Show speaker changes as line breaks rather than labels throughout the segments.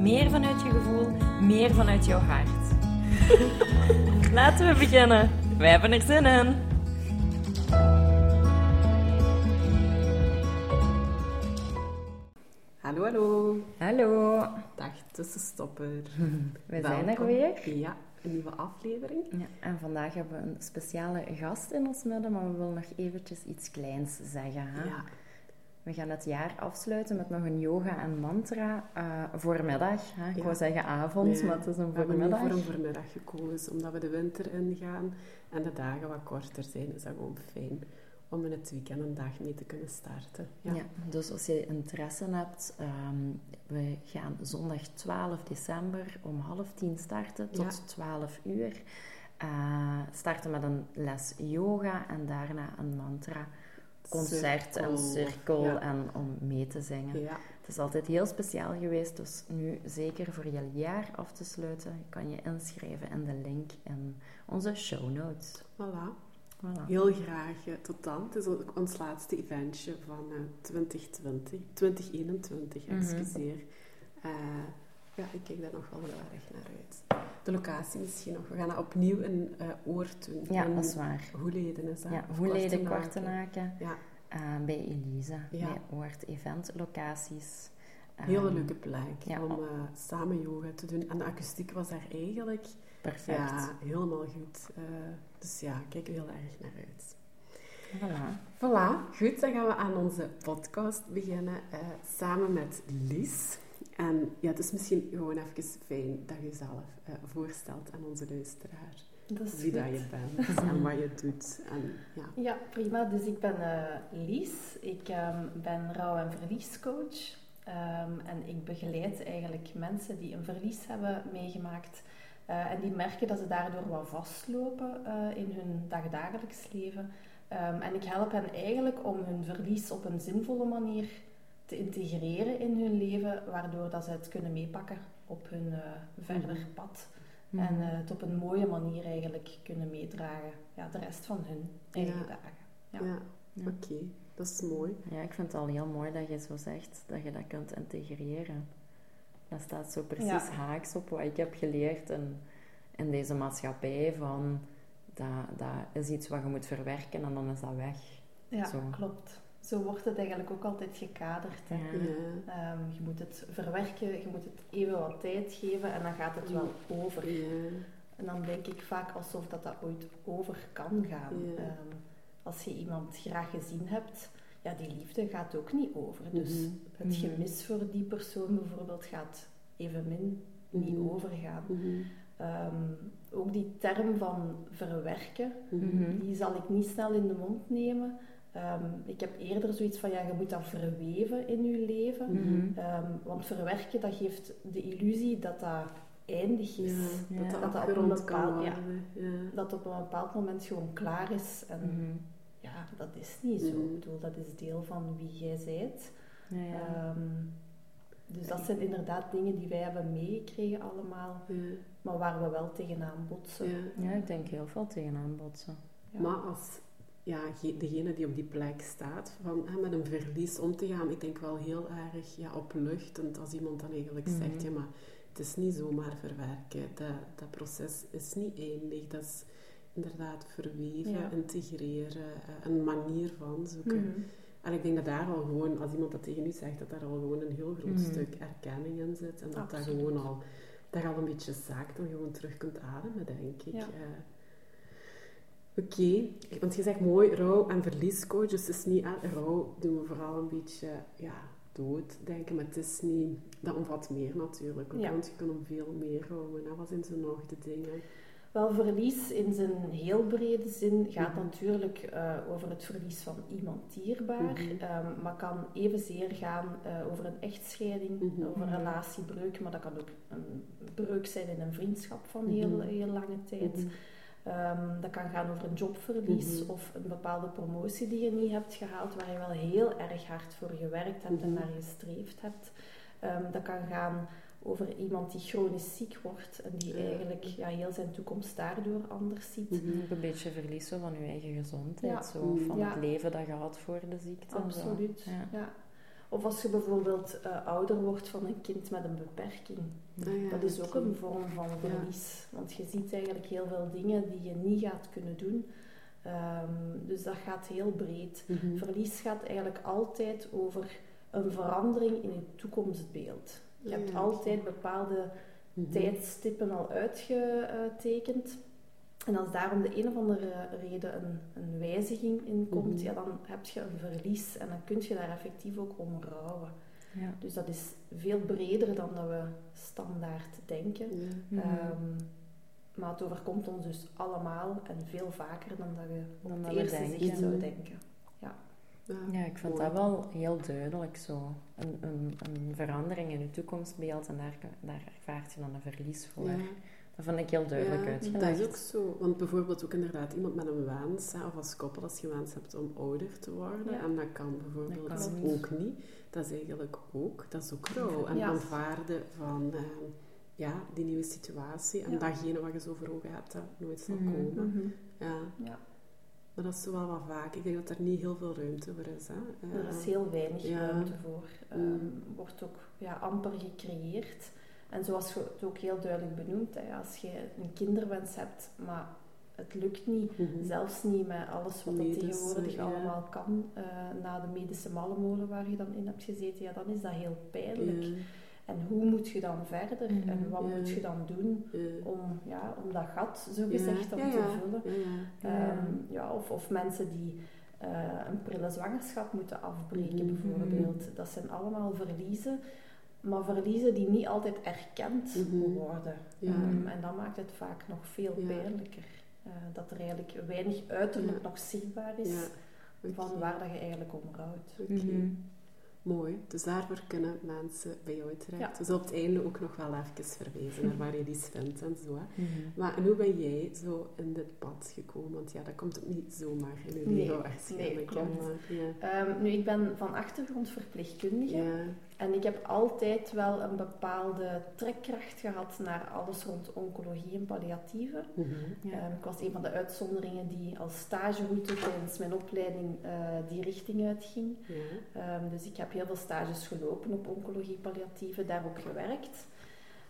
meer vanuit je gevoel, meer vanuit jouw hart. Laten we beginnen. Wij hebben er zin in.
Hallo, hallo.
Hallo,
Dag tussenstopper.
we zijn er
Welkom.
weer.
Ja, een nieuwe aflevering.
Ja, en vandaag hebben we een speciale gast in ons midden, maar we willen nog eventjes iets kleins zeggen. Hè?
Ja,
We gaan het jaar afsluiten met nog een yoga en mantra eh, voormiddag. Hè? Ik
Ja.
wou zeggen avond,
Nee,
maar het is een
we hebben
voormiddag.
voor een voormiddag gekozen, omdat we de winter ingaan en de dagen wat korter zijn, is dat gewoon fijn om in het weekend een dag mee te kunnen starten. Ja.
Ja. dus als je interesse hebt, ehm, we gaan zondag 12 december om half tien starten tot
Ja.
12 uur. Eh, starten met een les yoga en daarna een mantra, concert en cirkel
Ja.
en om mee te zingen.
Ja.
Het is altijd heel speciaal geweest, dus nu zeker voor je jaar af te sluiten, kan je inschrijven in de link in onze show notes.
Voilà.
Voilà.
Heel graag eh, tot dan. Het is ook ons laatste eventje van eh, 2020, 2021,
Mhm.
excuseer. Eh, ja, ik kijk daar nog wel heel erg naar uit. De locatie misschien nog. We gaan dat opnieuw in eh Oort doen.
Ja,
In
dat is waar.
Hoeleden is dat?
Ja, Hoeleden,
Kortenaken. Ja,
eh, bij Elisa,
Ja.
bij Oort Eventlocaties.
hele
Ehm,
leuke plek
ja.
om eh, samen yoga te doen. En de akoestiek was daar eigenlijk
Perfect.
ja, helemaal goed. Eh, dus ja, ik kijk er heel erg naar uit.
Voilà.
Voilà, goed, dan gaan we aan onze podcast beginnen eh, samen met Lies. En ja, het is misschien gewoon even fijn dat je jezelf eh, voorstelt aan onze luisteraar.
Dat is
Wie
goed.
dat je bent en wat je doet. En, ja.
Ja, prima. Dus ik ben eh, Lies. Ik ehm, ben rouw- en verliescoach. Ehm, en ik begeleid eigenlijk mensen die een verlies hebben meegemaakt. eh, en die merken dat ze daardoor wat vastlopen in hun dagdagelijks leven. Ehm, en ik help hen eigenlijk om hun verlies op een zinvolle manier te integreren in hun leven, waardoor dat ze het kunnen meepakken op hun eh, verder
Mhm.
pad.
Mhm.
En eh, het op een mooie manier eigenlijk kunnen meedragen. Ja, de rest van hun eigen
Ja.
dagen.
Ja,
Ja.
Ja.
oké, dat is mooi.
Ja, ik vind het al heel mooi dat je zo zegt dat je dat kunt integreren. Dat staat zo precies
Ja.
haaks op wat ik heb geleerd in, in deze maatschappij. Van, dat, dat is iets wat je moet verwerken en dan is dat weg.
Ja,
Zo.
klopt. Zo wordt het eigenlijk ook altijd gekaderd. Hè.
Ja.
Ehm, je moet het verwerken, je moet het even wat tijd geven en dan gaat het wel over.
ja,
En dan denk ik vaak alsof dat, dat ooit over kan gaan.
Ja.
Ehm, als je iemand graag gezien hebt, ja, die liefde gaat ook niet over. Dus
Mhm.
het
Mhm.
gemis voor die persoon bijvoorbeeld gaat evenmin niet
Mhm.
overgaan. Ehm, ook die term van verwerken, die zal ik niet snel in de mond nemen. Ehm, ik heb eerder zoiets van, ja, je moet dat verweven in je leven.
Mhm.
Ehm, want verwerken, dat geeft de illusie dat dat eindig is.
Ja,
Ja.
dat dat
Dat dat op een
kan
bepaald- ja. Dat op een bepaald moment gewoon klaar is. En
Mhm.
ja, dat is niet zo. Ik bedoel, dat is deel van wie jij bent.
Ja, ja.
Ehm, dus dat zijn inderdaad dingen die wij hebben meegekregen allemaal,
Ja.
maar waar we wel tegenaan botsen.
Ja.
ja, ik denk heel veel tegenaan botsen.
Ja.
Maar als ja, ge- degene die op die plek staat, van, hè, met een verlies om te gaan, ik denk wel heel erg ja, opluchtend als iemand dan eigenlijk
Mhm.
zegt, ja, maar het is niet zomaar verwerken, dat, dat proces is niet eindig, dat is inderdaad verweven,
Ja.
integreren, eh, een manier van zoeken.
Mhm.
En ik denk dat daar al gewoon, als iemand dat tegen u zegt, dat daar al gewoon een heel groot
Mhm.
stuk erkenning in zit. En dat daar
Absoluut.
gewoon al, dat je al een beetje zaakt en gewoon terug kunt ademen, denk ik.
Ja.
Oké, want je zegt mooi rouw- en verliescoach, dus het is niet aan rouw doen we vooral een beetje ja, dood denken, maar het is niet, dat omvat meer natuurlijk,
Ja.
want je kan om veel meer rouwen. hè. Wat zijn zo nog de dingen?
Wel, verlies in zijn heel brede zin gaat
Mhm.
natuurlijk eh, over het verlies van iemand dierbaar,
Mhm.
ehm, maar kan evenzeer gaan eh, over een echtscheiding,
Mhm.
over een relatiebreuk, maar dat kan ook een breuk zijn in een vriendschap van heel, heel lange tijd. Ehm, dat kan gaan over een jobverlies
Mhm.
of een bepaalde promotie die je niet hebt gehaald, waar je wel heel erg hard voor gewerkt hebt en
Mhm.
naar gestreefd hebt. Ehm, dat kan gaan over iemand die chronisch ziek wordt en die
Ja.
eigenlijk ja, heel zijn toekomst daardoor anders ziet.
Mhm.
Een beetje verlies zo van je eigen gezondheid,
Ja.
zo, van
Ja.
het leven dat je had voor de ziekte.
Absoluut.
Ja.
Of als je bijvoorbeeld eh, ouder wordt van een kind met een beperking.
Ah ja,
Dat is ook een vorm van verlies. Want je ziet eigenlijk heel veel dingen die je niet gaat kunnen doen. Ehm, dus dat gaat heel breed.
Mhm.
Verlies gaat eigenlijk altijd over een verandering in je toekomstbeeld. Je
Ah
hebt altijd bepaalde
Mhm.
tijdstippen al uitgetekend. En als daar om de een of andere reden een, een wijziging in komt,
Mhm.
ja, dan heb je een verlies en dan kun je daar effectief ook om rouwen.
Ja.
Dus dat is veel breder dan dat we standaard denken.
Ja.
Mhm.
Ehm, maar het overkomt ons dus allemaal en veel vaker dan dat je op
Dan
het
dat we
eerste
denken.
zicht zou denken.
Ja, ik vind
mooi.
dat wel heel duidelijk zo. Een, een, een verandering in je toekomstbeeld en daar, daar ervaart je dan een verlies voor.
Ja.
Dat vind ik heel duidelijk
ja,
uitgelegd.
Dat is ook zo. Want bijvoorbeeld ook inderdaad iemand met een wens, hè, of als koppel als je wens hebt om ouder te worden.
Ja.
En dat kan bijvoorbeeld
Dat kan
niet.
ook niet. Dat is eigenlijk ook, dat is ook rouw. En
Ja.
aanvaarden van eh, ja, die nieuwe situatie. En
Ja.
datgene wat je zo voor ogen hebt, dat nooit zal
Mhm.
komen. Ja.
Ja,
Maar dat is zo wel wat vaak. Ik denk dat er niet heel veel ruimte voor is. Hè.
er is heel weinig
Ja.
ruimte voor. Ehm,
Mm.
Wordt ook ja, amper gecreëerd. En zoals je het ook heel duidelijk benoemt, hè, als je een kinderwens hebt, maar het lukt niet,
Mhm.
zelfs niet met alles wat er
Medisch,
tegenwoordig
ja.
allemaal kan, eh, na de medische mallenmolen waar je dan in hebt gezeten, ja, dan is dat heel pijnlijk.
Ja,
En hoe moet je dan verder?
Mhm.
En wat
Ja.
moet je dan doen om, ja, om dat gat, zo gezegd, dan te vullen?
Ja.
Ehm, ja, of, of mensen die eh, een prille zwangerschap moeten afbreken,
Mhm.
bijvoorbeeld. Dat zijn allemaal verliezen, maar verliezen die niet altijd erkend
Mhm.
worden.
Ja.
Ehm, en dat maakt het vaak nog veel
Ja.
pijnlijker. Eh, dat er eigenlijk weinig uiterlijk
Ja.
nog zichtbaar is van waar dat je eigenlijk om rouwt.
Mhm.
Mooi. Dus daarvoor kunnen mensen bij jou terecht.
Ja.
We zullen op het einde ook nog wel even verwijzen naar waar je die vindt en zo. Hè.
Mhm.
Maar en hoe ben jij zo in dit pad gekomen? Want ja, dat komt ook niet zomaar in je
Nee,
leven waarschijnlijk.
nee, klopt. Ehm, nu, ik ben van achtergrond verpleegkundige. En ik heb altijd wel een bepaalde trekkracht gehad naar alles rond oncologie en palliatieve.
Mhm.
Ja.
Ehm, ik was een van de uitzonderingen die als stageroute tijdens mijn opleiding eh, die richting uitging.
Ja.
Ehm, dus ik heb heel veel stages gelopen op oncologie palliatieve, daar ook gewerkt.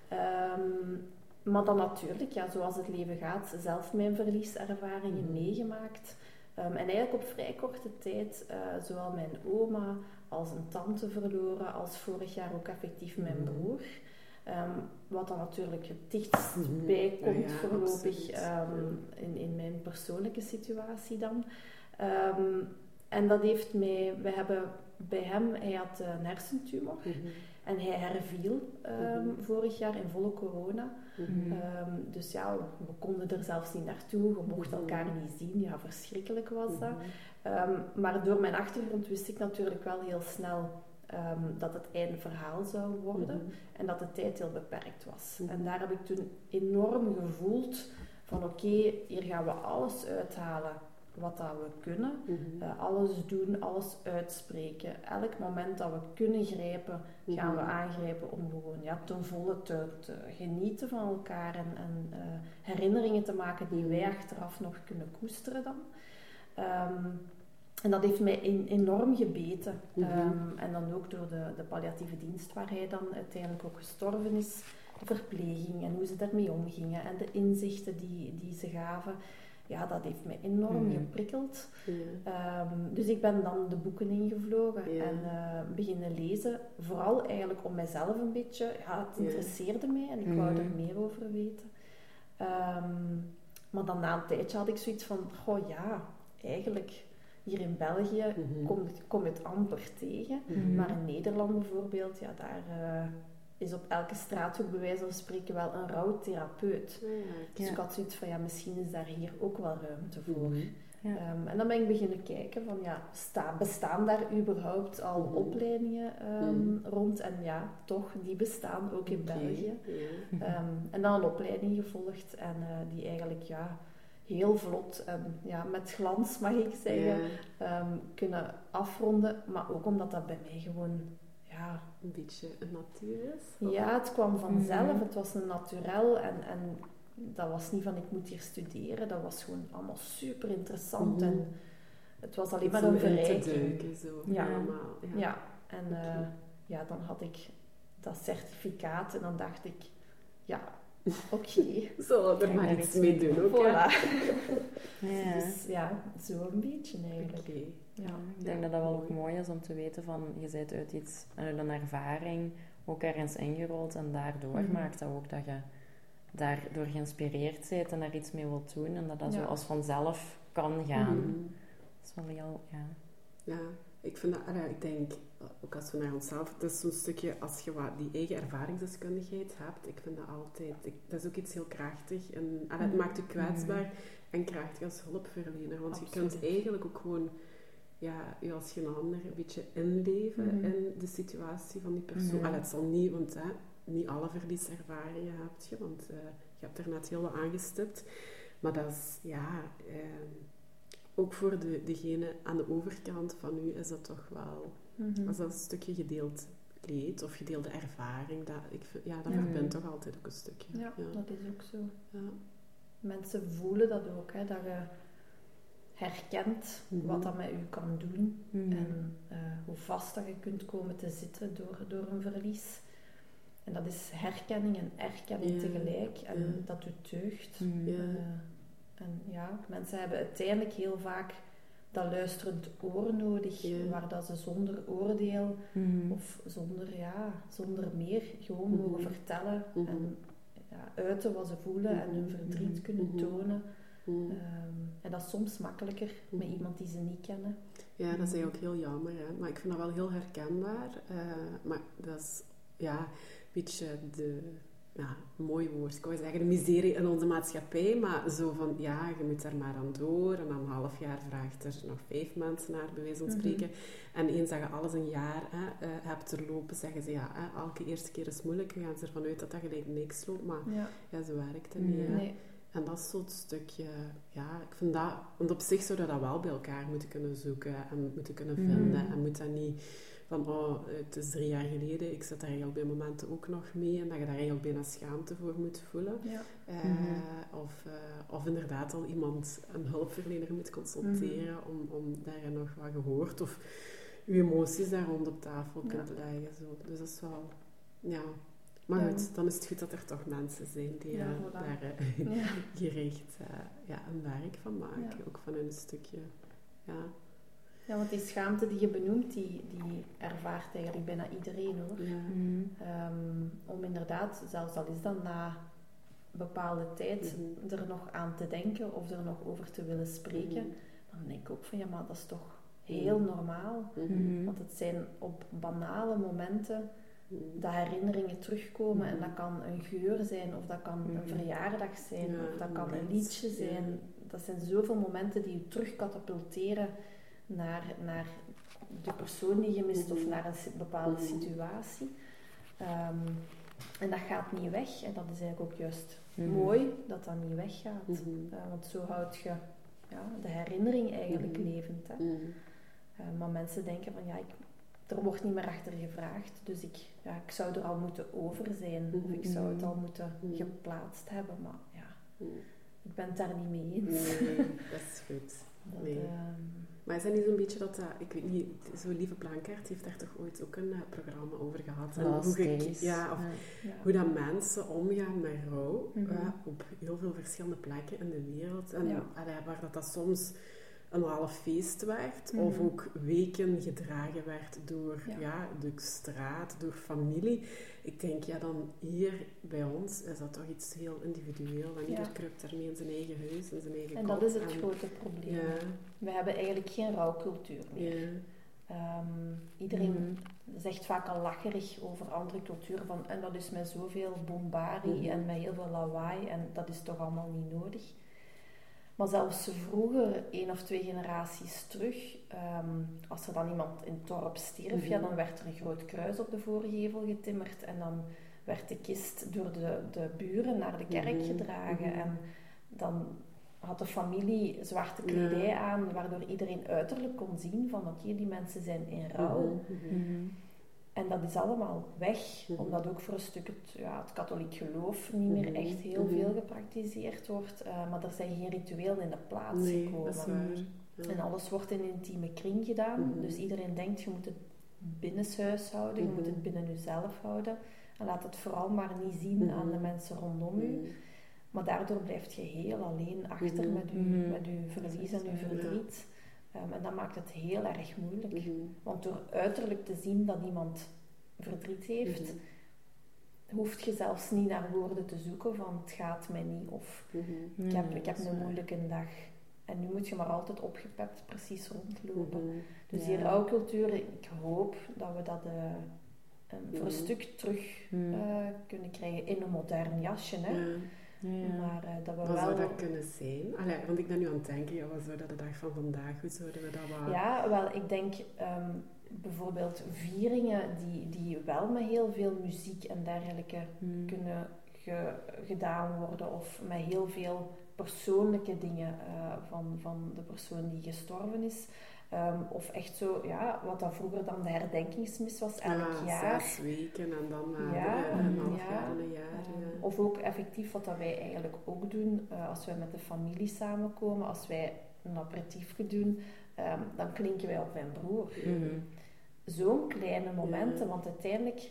Ehm, maar dan natuurlijk, ja, zoals het leven gaat, zelf mijn verlieservaringen
Mhm.
meegemaakt. Ehm, en eigenlijk op vrij korte tijd eh, zowel mijn oma als een tante verloren, als vorig jaar ook effectief mijn
Mhm.
broer. Ehm, wat dan natuurlijk het dichtst
Mhm.
bij komt
Ja, ja,
voorlopig ehm, in, in mijn persoonlijke situatie dan. Ehm, en dat heeft mij, we hebben bij hem, hij had een hersentumor
Mhm.
en hij herviel ehm,
Mhm.
vorig jaar in volle corona.
Mhm.
Ehm, dus ja, we konden er zelfs niet naartoe, we mochten elkaar niet zien. Ja, verschrikkelijk was dat. Ehm, maar door mijn achtergrond wist ik natuurlijk wel heel snel dat het einde verhaal zou worden en dat de tijd heel beperkt was. En daar heb ik toen enorm gevoeld van oké, hier gaan we alles uithalen wat dat we kunnen.
Mhm.
Eh, alles doen, alles uitspreken. Elk moment dat we kunnen grijpen, gaan we
Mhm.
aangrijpen om gewoon ja, ten volle te, te genieten van elkaar en, en eh, herinneringen te maken die wij
Mhm.
achteraf nog kunnen koesteren dan. Ehm, en dat heeft mij en- enorm gebeten. Ehm, en dan ook door de, de palliatieve dienst waar hij dan uiteindelijk ook gestorven is. De verpleging en hoe ze daarmee omgingen en de inzichten die, die ze gaven. Ja, dat heeft mij enorm
Mhm.
geprikkeld. Ehm, dus ik ben dan de boeken ingevlogen en eh, beginnen lezen. Vooral eigenlijk om mezelf een beetje... Ja, het interesseerde mij en ik wou er
Mhm.
meer over weten. Ehm, maar dan na een tijdje had ik zoiets van... Goh, ja, eigenlijk hier in België
Mhm.
kom, kom je het amper tegen. Maar in Nederland bijvoorbeeld, ja, daar, eh, is op elke straathoek bij wijze van spreken wel een rouwtherapeut.
Ja,
Dus
Ja.
ik had zoiets van, ja, misschien is daar hier ook wel ruimte voor.
Mhm.
Ja.
Ehm, en dan ben ik beginnen kijken van, ja, sta, bestaan daar überhaupt al
Mhm.
opleidingen ehm,
Mhm.
rond? En ja, toch, die bestaan ook in België. Ehm, en dan een opleiding gevolgd en eh, die eigenlijk, ja, heel vlot en ja, met glans, mag ik zeggen, ehm, kunnen afronden. Maar ook omdat dat bij mij gewoon, ja,
een beetje een natuur is.
ja, het kwam vanzelf.
Mhm.
Het was een naturel en, en dat was niet van ik moet hier studeren. Dat was gewoon allemaal super interessant
Mhm.
en het was alleen maar
Zo
een verrijking.
duiken, zo.
Ja.
Allemaal. Ja.
Ja, en
Oké.
eh, ja, dan had ik dat certificaat en dan dacht ik, ja, oké.
Zullen we er maar iets mee doen ook, ja.
Voilà.
Ja.
Dus ja, zo een beetje eigenlijk.
Oké.
Ja.
Ik denk dat dat wel ook mooi is om te weten van je bent uit iets, uit een ervaring ook ergens ingerold en daardoor
Mhm.
maakt dat ook dat je daardoor geïnspireerd bent en daar iets mee wilt doen en dat dat zo als vanzelf kan gaan.
Mhm.
Dat is wel heel, ja.
Ja, ik vind dat, ik denk, ook als we naar onszelf, het is zo'n stukje, als je wat die eigen ervaringsdeskundigheid hebt, ik vind dat altijd, ik, dat is ook iets heel krachtig. En, allee, het
Mhm.
maakt je kwetsbaar en krachtig als hulpverlener, want je kunt eigenlijk ook gewoon, ja, je als ander een beetje inleven
Mhm.
in de situatie van die persoon. Allee, het zal niet, want hè, niet alle verlieservaringen heb je, want eh, je hebt er net heel wat aangestipt. Maar dat is, ja, ehm, ook voor de, degene aan de overkant van u is dat toch wel,
Mhm.
als dat een stukje gedeeld leed of gedeelde ervaring, dat, ik ja, dat
Ja.
verbindt toch altijd ook een stukje.
Ja,
ja.
dat is ook zo.
Ja.
Mensen voelen dat ook, hè, dat je herkent
Mhm.
wat dat met u kan doen.
Mhm.
En eh, hoe vast dat je kunt komen te zitten door, door een verlies. En dat is herkenning en erkenning
Ja,
tegelijk. En
ja.
dat doet deugd.
Mhm.
Ja.
Eh, en ja, mensen hebben uiteindelijk heel vaak dat luisterend oor nodig, waar dat ze zonder oordeel of zonder, ja, zonder meer gewoon mogen vertellen en ja, uiten wat ze voelen en hun verdriet kunnen tonen.
Mhm.
Ehm, en dat is soms makkelijker met
Mhm.
iemand die ze niet kennen.
Ja, dat is eigenlijk ook heel jammer. Hè? Maar ik vind dat wel heel herkenbaar. eh, maar dat is ja, een beetje de... Ja, mooi woord. Ik wou zeggen de miserie in onze maatschappij. Maar zo van, ja, je moet daar maar aan door. En na een half jaar vraagt er nog vijf mensen naar, bij wijze van
Mhm.
spreken. En eens dat je alles een jaar hè, eh, hebt er lopen, zeggen ze, ja, hè, elke eerste keer is moeilijk. Dan gaan ze ervan uit dat dat gelijk niks loopt. Maar
Ja,
ja, zo werkt het niet. Hè.
nee.
En dat is zo'n stukje, ja, ik vind dat, want op zich zouden we dat wel bij elkaar moeten kunnen zoeken en moeten kunnen
Mhm.
vinden. En moet dat niet van, oh, het is drie jaar geleden, ik zit daar eigenlijk bij momenten ook nog mee en dat je daar eigenlijk bijna schaamte voor moet voelen.
Ja.
Eh,
Mhm.
of, eh, of inderdaad al iemand, een hulpverlener moet consulteren
Mhm.
om, om daar nog wat gehoord of je emoties daar rond op tafel
Ja.
kunt leggen. Zo. Dus dat is wel, ja. Maar
Ja.
goed, dan is het goed dat er toch mensen zijn die
Ja,
eh,
voilà.
daar eh,
Ja.
gericht eh, ja, een werk van maken.
Ja.
Ook van een stukje. Ja.
ja, want die schaamte die je benoemt, die, die ervaart eigenlijk bijna iedereen hoor.
Ja.
Mhm.
Ehm, om inderdaad, zelfs al is dat na bepaalde tijd,
Mhm.
er nog aan te denken of er nog over te willen spreken,
Mhm.
dan denk ik ook van ja, maar dat is toch heel normaal.
Mhm.
Mhm.
Want het zijn op banale momenten. Dat herinneringen terugkomen en
Mhm.
dat kan een geur zijn of dat kan een
Mhm.
verjaardag zijn of dat kan een liedje zijn. Dat zijn zoveel momenten die je terugkatapulteren naar, naar de persoon die je mist of
Mhm.
naar een bepaalde situatie. Ehm, en dat gaat niet weg en dat is eigenlijk ook juist mooi dat dat niet weggaat. Eh, want zo houd je ja, de herinnering eigenlijk levend. Hè? Eh, maar mensen denken van ja, ik, er wordt niet meer achter gevraagd, dus ik, ja, ik zou er al moeten over zijn of ik zou het al moeten
Mhm.
geplaatst hebben. Maar ja,
Mhm.
ik ben het daar niet mee eens.
Nee, dat is goed.
Dat,
Nee.
ehm,
Maar is dat niet zo'n beetje dat, dat ik weet niet, zo'n lieve Plankaart heeft daar toch ooit ook een eh, programma over gehad. En
Last
hoe,
days.
ja, of
ja.
hoe dat mensen omgaan met rouw
Mhm.
eh, op heel veel verschillende plekken in de wereld. En
Ja.
allee, waar dat, dat soms een half feest werd,
Mhm.
of ook weken gedragen werd door
Ja.
ja. de straat, door familie. Ik denk, ja, dan hier bij ons is dat toch iets heel individueel. En ieder
Ja.
kruipt daarmee in zijn eigen huis, in zijn eigen
En dat is het
En-
grote probleem.
Ja,
We hebben eigenlijk geen rouwcultuur meer.
ja.
Ehm, iedereen
Mhm.
zegt vaak al lacherig over andere culturen van en dat is met zoveel bombardie
Mhm.
en met heel veel lawaai en dat is toch allemaal niet nodig. Maar zelfs vroeger, één of twee generaties terug, ehm, als er dan iemand in het dorp stierf, ja,
Mhm.
dan werd er een groot kruis op de voorgevel getimmerd en dan werd de kist door de, de buren naar de kerk
Mhm.
gedragen.
Mhm.
En dan had de familie zwarte kledij aan, waardoor iedereen uiterlijk kon zien van oké, die mensen zijn in rouw. En dat is allemaal weg,
Mhm.
omdat ook voor een stuk het, ja, het katholiek geloof niet meer
Mhm.
echt heel
Mhm.
veel gepraktiseerd wordt. eh, maar er zijn geen rituelen in de plaats
Nee,
gekomen.
dat is waar. Ja.
En alles wordt in een intieme kring gedaan. Dus iedereen denkt, je moet het binnenshuis houden, je moet het binnen jezelf houden. En laat het vooral maar niet zien aan de mensen rondom u. Maar daardoor blijf je heel alleen achter met, je,
Mhm.
met je verlies en je
Ja.
Ehm, en dat maakt het heel erg moeilijk.
Mhm.
Want door uiterlijk te zien dat iemand verdriet heeft,
Mhm.
hoef je zelfs niet naar woorden te zoeken van het gaat mij niet of
Mhm.
ik heb, ik heb een moeilijke dag. En nu moet je maar altijd opgepept precies rondlopen.
Mhm.
Dus
Ja.
die rouwcultuur, ik hoop dat we dat eh, voor een stuk terug eh, kunnen krijgen in een modern jasje. Hè? Maar eh, dat we
Wat
wel...
zou dat kunnen zijn? Allee, want ik ben nu aan het denken, ja, wat zou dat de dag van vandaag, hoe zouden we dat wat...
Ja, wel, ik denk ehm, bijvoorbeeld vieringen die, die wel met heel veel muziek en dergelijke
Mhm.
kunnen ge- gedaan worden of met heel veel persoonlijke dingen eh, van, van de persoon die gestorven is. Ehm, of echt zo, ja, wat dat vroeger dan de herdenkingsmis was, elk
Ah,
jaar.
Zes weken en dan na
Ja,
een half
ja.
jaar en een jaar.
Ehm,
ja.
Of ook effectief wat dat wij eigenlijk ook doen, eh, als wij met de familie samenkomen, als wij een aperitiefje doen, ehm, dan klinken wij op mijn broer.
Mhm.
Zo'n kleine momenten,
Ja.
want uiteindelijk,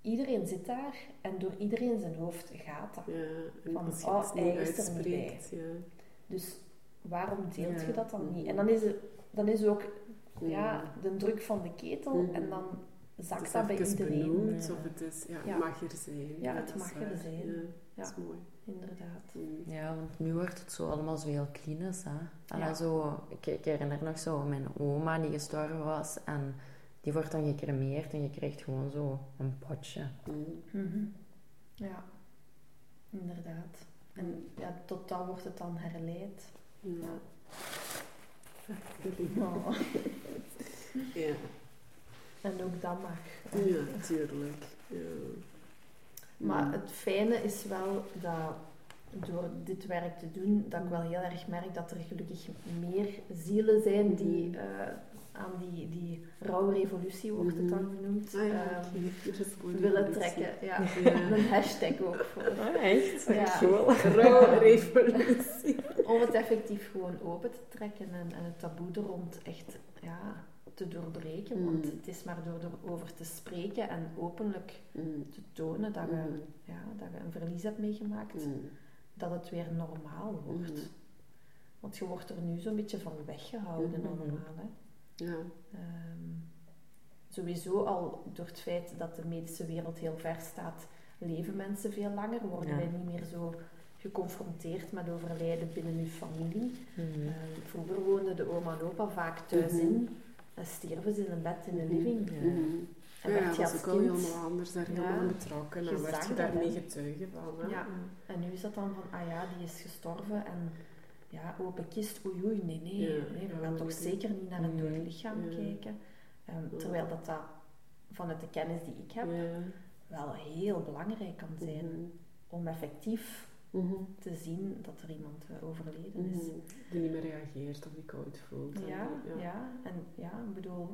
iedereen zit daar en door iedereen zijn hoofd gaat dat.
Ja, en
Van,
als je
oh,
niet
is er niet
uitspreekt, ja.
Dus waarom deelt
Ja.
je dat dan niet? En dan is, het, dan is ook ja, de druk van de ketel
Mhm.
en dan zakt dat bij iedereen.
benoemd,
Ja.
of het is, ja, het
Ja.
mag er zijn.
Ja, het
dat is
mag er
waar.
zijn.
Ja,
Ja.
dat is mooi.
Inderdaad.
Mm.
Ja, want nu wordt het zo allemaal zo heel klinisch, hè.
Ja.
zo, ik, ik herinner nog zo mijn oma die gestorven was en die wordt dan gecremeerd en je krijgt gewoon zo een potje.
Mm.
Mhm. Ja, inderdaad. En ja, tot dan wordt het dan herleid.
Ja. Ja,
En ook dat mag.
ja, tuurlijk. Ja.
Maar
Mm.
het fijne is wel dat door dit werk te doen, dat ik wel heel erg merk dat er gelukkig meer zielen zijn die
Mhm.
Aan die, die rouwrevolutie, wordt het dan
Mhm.
genoemd,
Ah ja,
ehm, willen trekken. Ja.
Ja.
Een hashtag ook voor.
Oh, echt?
Ja.
Rouwrevolutie.
Om het effectief gewoon open te trekken en, en het taboe er rond echt ja, te doorbreken. Want
Mm.
het is maar door erover te spreken en openlijk
Mm.
te tonen dat je,
Mm.
ja, dat je een verlies hebt meegemaakt,
Mm.
dat het weer normaal wordt.
Mhm.
Want je wordt er nu zo'n beetje van weggehouden
Mhm.
allemaal. Hè.
Ja.
Ehm, sowieso al door het feit dat de medische wereld heel ver staat, leven mensen veel langer, worden
Ja.
wij niet meer zo geconfronteerd met overlijden binnen uw familie.
Mhm.
Eh, vroeger woonden de oma en opa vaak thuis
Mhm.
in en stierven ze in een bed in de
Mhm.
living.
Ja.
Mhm.
En
Ja,
werd
dat
je
was
als
ook al
kind...
helemaal anders, daar
Ja.
helemaal betrokken. En werd je daarmee getuige van. Hè?
Ja. En nu is dat dan van, ah ja, die is gestorven en ja, open kist, oei oei, nee, nee,
Ja,
nee we
ja,
gaan toch zeker niet naar een dood lichaam
Ja.
kijken. Ehm,
Ja.
terwijl dat, dat vanuit de kennis die ik heb
Ja.
wel heel belangrijk kan zijn
Mhm.
om effectief
Mhm.
te zien dat er iemand eh, overleden is.
Mhm. Die niet meer reageert of die koud voelt.
Ja,
dan-
ja. en ja, ik bedoel,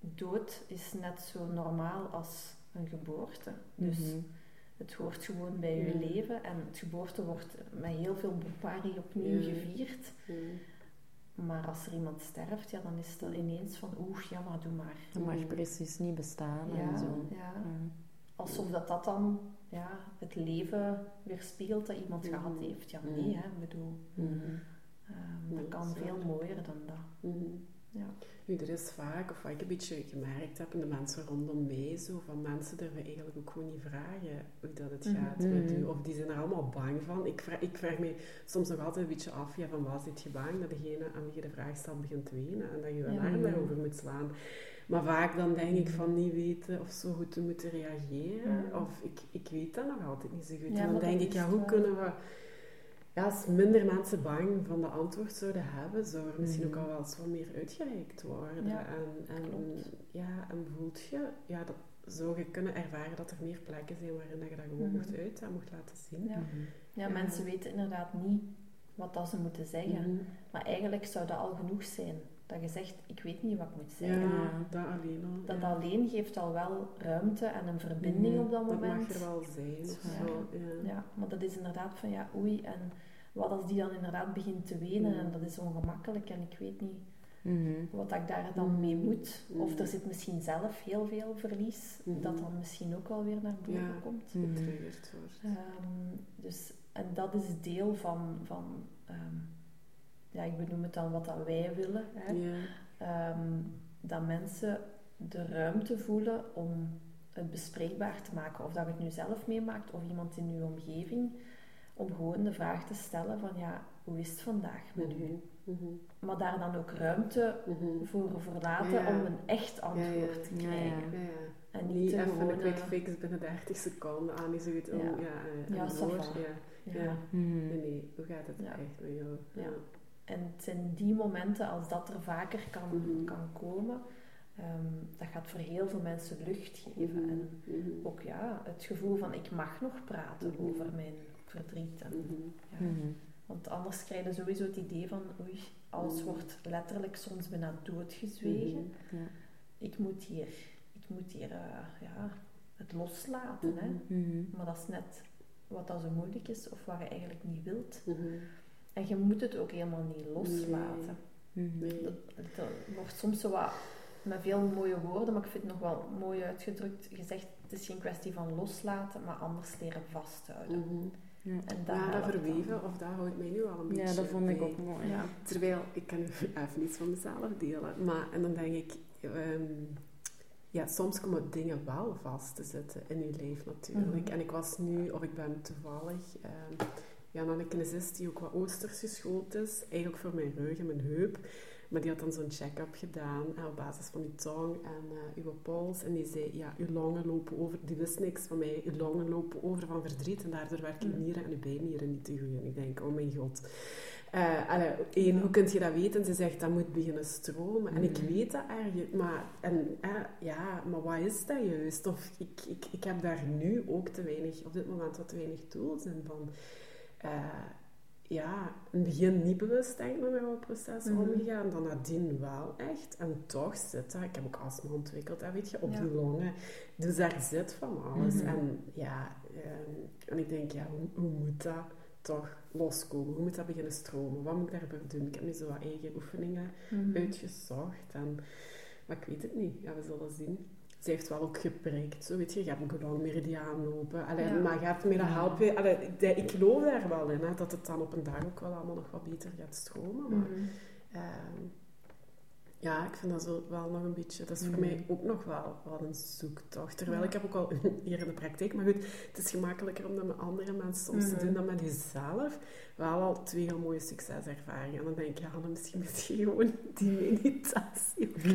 dood is net zo normaal als een geboorte. Dus. Het hoort gewoon bij je
Ja.
leven en het geboorte wordt met heel veel bomparie opnieuw gevierd. Maar als er iemand sterft, ja, dan is dat ineens van, oeh, ja, maar doe maar.
Dat mag precies niet bestaan en zo.
ja. Alsof dat, dat dan ja, het leven weerspiegelt dat iemand
Mhm.
gehad heeft. Ja,
Mhm.
nee, hè, bedoel,
Mhm.
ehm, dat kan veel mooier dan dat.
Mhm.
Ja.
Nu, er is vaak, of wat ik een beetje gemerkt heb in de mensen rondom mij, zo van mensen durven eigenlijk ook gewoon niet vragen hoe dat het gaat
Mhm.
met u. Of die zijn er allemaal bang van. Ik vraag, ik vraag me soms nog altijd een beetje af, ja, van wat zit je bang? Dat degene aan wie je de vraag stelt begint te wenen en dat je
Ja.
alarm daarover moet slaan. Maar vaak dan denk ik van niet weten of zo goed te moeten reageren.
Mhm.
Of ik, ik weet dat nog altijd niet zo goed.
Ja,
en dan denk ik, ja, hoe
wel.
kunnen we... Ja, als minder mensen bang van de antwoord zouden hebben, zou er misschien ook al wel eens wat meer uitgereikt worden.
Ja,
en, en, ja, en voelt je, ja, dat zou je kunnen ervaren dat er meer plekken zijn waarin dat je dat gewoon
Mhm.
mocht uiten en mocht laten zien.
Ja.
Mhm.
Ja,
Ja.
mensen weten inderdaad niet wat dat ze moeten zeggen.
Mhm.
Maar eigenlijk zou dat al genoeg zijn. Dat je zegt, ik weet niet wat ik moet zeggen.
Ja, dat alleen al.
Dat
ja.
alleen geeft al wel ruimte en een verbinding
Mhm.
op dat
Dat
moment.
mag er wel zijn. Zo. Ja.
Ja, maar dat is inderdaad van ja, oei. En wat als die dan inderdaad begint te wenen
Mhm.
en dat is ongemakkelijk en ik weet niet
Mhm.
wat ik daar dan
Mhm.
mee moet. Of
Mhm.
er zit misschien zelf heel veel verlies,
Mhm.
dat dan misschien ook wel weer naar boven
Ja.
komt.
Mhm.
Getriggerd wordt.
Ehm, dus, en dat is deel van, van ehm, ja, ik benoem het dan wat dat wij willen. Hè.
Ja.
Ehm, dat mensen de ruimte voelen om het bespreekbaar te maken. Of dat je het nu zelf meemaakt of iemand in uw omgeving. Om gewoon de vraag te stellen van ja, hoe is het vandaag met u?
Mhm. Mhm.
Maar daar dan ook ruimte
Mhm.
voor verlaten
Ja, ja.
om een echt antwoord
Ja, ja.
te
Ja, ja.
krijgen.
Ja, ja.
En niet,
Niet
te
even
gewoon,
een quick
eh,
fix binnen 30 seconden aan is het om
Ja.
ja, eh,
Ja,
een woord. Ja.
ja.
Ja.
Mhm.
Nee, nee, hoe gaat het
Ja.
echt met jou?
En het zijn die momenten, als dat er vaker kan,
Mhm.
kan komen, ehm, dat gaat voor heel veel mensen lucht geven.
Mhm.
En
Mhm.
ook ja, het gevoel van ik mag nog praten over mijn verdriet. En, ja. Want anders krijg je sowieso het idee van oei, alles wordt letterlijk soms bijna doodgezwegen.
Ja.
Ik moet hier, ik moet hier eh, ja, het loslaten. Hè? Maar dat is net wat dat zo moeilijk is of wat je eigenlijk niet wilt. En je moet het ook helemaal niet loslaten.
Mhm.
Nee.
Dat, dat wordt soms zo wat met veel mooie woorden, maar ik vind het nog wel mooi uitgedrukt gezegd. Het is geen kwestie van loslaten, maar anders leren vasthouden.
Mhm.
Ja.
En dat
Ja, dat
helpt dan.
verweven, of dat houdt mij nu al een beetje
Ja, dat vond ik
bij.
ook mooi.
Ja.
Terwijl, ik kan even iets van mezelf delen, maar en dan denk ik, ehm, ja, soms komen dingen wel vast te zitten in je leven natuurlijk.
Mhm.
En ik was nu, of ik ben toevallig, ehm, ja, naar een kinesist die ook wat oosters geschoold is, eigenlijk voor mijn rug en mijn heup. Maar die had dan zo'n check-up gedaan eh, op basis van uw tong en eh, uw pols. En die zei, ja, uw longen lopen over. Die wist niks van mij. Uw longen lopen over van verdriet en daardoor werken uw
Mhm.
nieren en uw bijnieren niet te goed. En ik denk, oh mijn god. Één, hoe kun je dat weten? Ze zegt, dat moet beginnen stromen. En ik
Mhm.
weet dat ergens, maar, en, ja, maar wat is dat juist? Of ik, ik, ik heb daar nu ook te weinig, op dit moment wat te weinig tools in van... eh, ja, in het begin niet bewust denk ik met mijn proces
Mhm.
omgegaan, dan nadien wel echt. En toch zit dat, ik heb ook astma ontwikkeld, weet je, op
Ja.
die longen. Dus daar zit van alles.
Mhm.
En ja, ehm, en ik denk, ja, hoe, hoe moet dat toch loskomen? Hoe moet dat beginnen stromen? Wat moet ik daarvoor doen? Ik heb nu zo wat eigen oefeningen
Mhm.
uitgezocht. En, maar ik weet het niet. Ja, we zullen zien. Ze heeft wel ook geprikt. Zo, weet je, je hebt een gewoon meridiaan lopen. Allee,
Ja.
Maar gaat me dat helpen? Allee, ik- ik geloof daar wel in, hè, dat het dan op een dag ook wel allemaal nog wat beter gaat stromen. Maar
Mhm.
ehm, ja, ik vind dat zo wel nog een beetje... Dat is voor
Mhm.
mij ook nog wel, een zoektocht. Terwijl
Ja.
ik heb ook al hier in de praktijk... Maar goed, het is gemakkelijker om dat met andere mensen soms te
Mhm.
doen dan met jezelf. Wel al twee heel mooie succeservaringen. En dan denk ik, ja, dan misschien moet je gewoon die meditatie doen.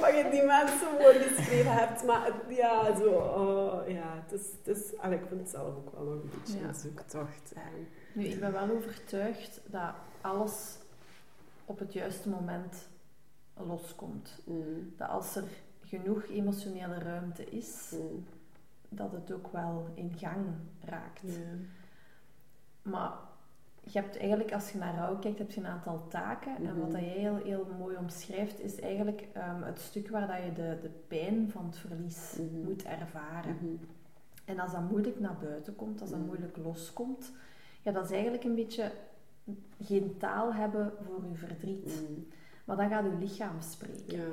Wat je die mensen voorgeschreven hebt. Maar ja, zo... oh, ja, het is... Het is allee, ik vind het zelf ook wel nog een beetje
Ja.
een zoektocht. En,
Nu, ik ben wel overtuigd dat alles op het juiste moment loskomt.
mm,
Dat als er genoeg emotionele ruimte is,
mm,
dat het ook wel in gang raakt. Maar je hebt eigenlijk, als je naar rouw kijkt, heb je een aantal taken. En
Mhm.
wat dat jij heel, heel mooi omschrijft, is eigenlijk ehm, het stuk waar dat je de, de pijn van het verlies
Mhm.
moet ervaren.
Mhm.
En als dat moeilijk naar buiten komt, als dat
Mhm.
moeilijk loskomt, ja, dat is eigenlijk een beetje geen taal hebben voor je verdriet.
Mm,
Maar dan gaat je lichaam spreken.
ja,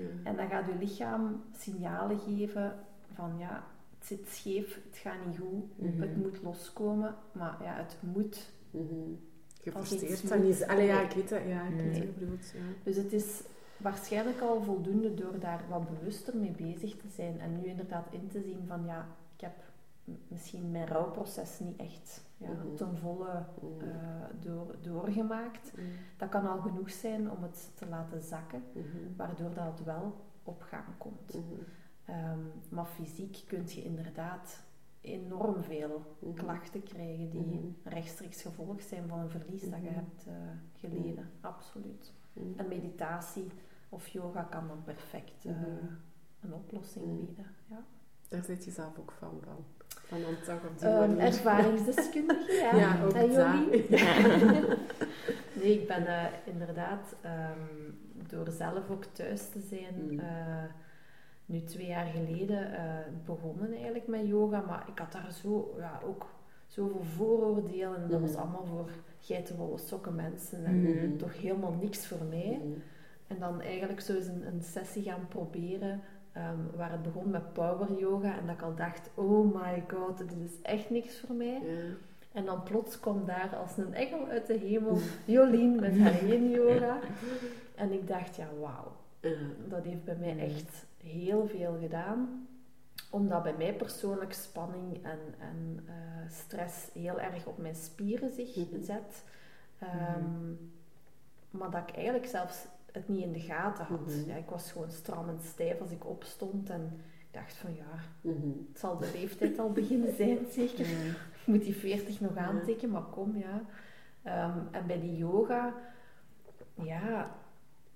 ja.
En dan gaat je lichaam signalen geven van ja, het zit scheef, het gaat niet goed,
Mhm.
het moet loskomen. Maar ja, het moet. Iets
dat niet.
moet.
Allee, ja, ik weet dat. Ja, ik
Nee.
je bedoelt. Ja.
Dus het is waarschijnlijk al voldoende door daar wat bewuster mee bezig te zijn. En nu inderdaad in te zien van ja, misschien mijn rouwproces niet echt ja,
Mhm.
ten volle
Mhm.
eh, door, doorgemaakt.
Mhm.
Dat kan al genoeg zijn om het te laten zakken, waardoor dat het wel op gang komt. Ehm, maar fysiek kun je inderdaad enorm veel klachten krijgen die rechtstreeks gevolg zijn van een verlies dat je hebt eh, geleden. Absoluut. En meditatie of yoga kan dan perfect eh, een oplossing bieden. Ja.
Daar zit je zelf ook van, van. Van dan toch op die manier.
ervaringsdeskundige, ja.
Ja, ook
En nee, ik ben eh, inderdaad ehm, door zelf ook thuis te zijn,
Mm.
eh, nu twee jaar geleden eh, begonnen eigenlijk met yoga, maar ik had daar zo, ja, ook zoveel vooroordelen. En dat was
Mhm.
allemaal voor geitenwolle sokken mensen en
Mhm.
toch helemaal niks voor mij. En dan eigenlijk zo eens een, een sessie gaan proberen, ehm, waar het begon met power yoga. En dat ik al dacht, oh my god, dit is echt niks voor mij.
Ja.
En dan plots kwam daar als een engel uit de hemel Jolien met haar yin yoga. En ik dacht, ja wauw, dat heeft bij mij echt heel veel gedaan. Omdat bij mij persoonlijk spanning en, en eh, stress heel erg op mijn spieren zich
Mhm.
zet. Ehm, Maar dat ik eigenlijk zelfs het niet in de gaten had.
Mhm.
Ja, ik was gewoon stram en stijf als ik opstond. En ik dacht van ja,
Mhm.
het zal de leeftijd al beginnen zijn zeker. Ik moet die 40 nog aantikken, maar kom ja. Ehm, en bij die yoga, ja,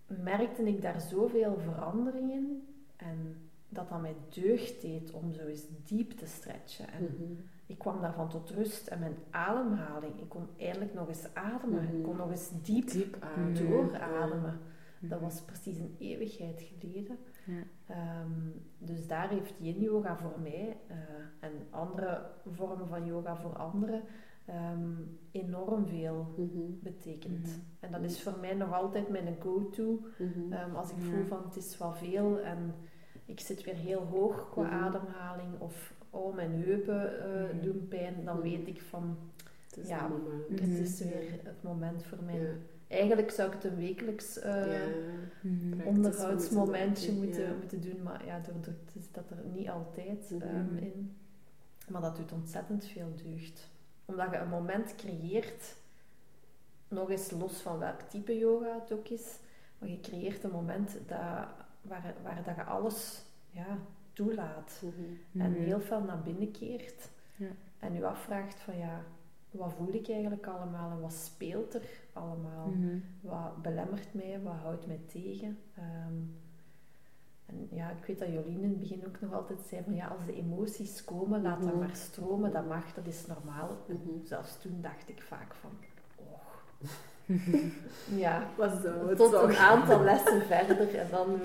merkte ik daar zoveel verandering in. En dat dat mij deugd deed om zo eens diep te stretchen. En
Mhm.
ik kwam daarvan tot rust. En mijn ademhaling, ik kon eindelijk nog eens ademen. Ik kon nog eens diep
Diep ademen.
doorademen. Dat
Mhm.
was precies een eeuwigheid geleden.
Ja.
Ehm, dus daar heeft yin yoga voor mij eh, en andere vormen van yoga voor anderen ehm, enorm veel
Mhm.
betekend.
Mhm.
En dat is voor mij nog altijd mijn go-to. Ehm, als ik
Ja.
voel van het is wel veel en ik zit weer heel hoog qua ademhaling of oh, mijn heupen eh, doen pijn, dan weet ik van
Het is
Ja. het is weer het moment voor mij.
Ja.
Eigenlijk zou ik het een wekelijks eh,
Ja.
Mhm.
Onderhoudsmomentje
moeten
moeten,
doen, ja.
moeten doen, maar ja, door drukte zit dat er niet altijd
Mhm.
ehm, in. Maar dat doet ontzettend veel deugd. Omdat je een moment creëert, nog eens los van welk type yoga het ook is, maar je creëert een moment dat, waar, waar dat je alles ja, toelaat.
Mhm.
En heel veel naar binnen keert.
Ja.
En je afvraagt van ja, wat voel ik eigenlijk allemaal en wat speelt er allemaal?
Mhm.
Wat belemmert mij? Wat houdt mij tegen? Ehm, en ja, ik weet dat Jolien in het begin ook nog altijd zei van ja, als de emoties komen, laat dat
Mhm.
maar stromen, dat mag, dat is normaal.
Mhm.
zelfs toen dacht ik vaak van, och. ja,
zou het
tot
toch?
een aantal lessen verder en dan...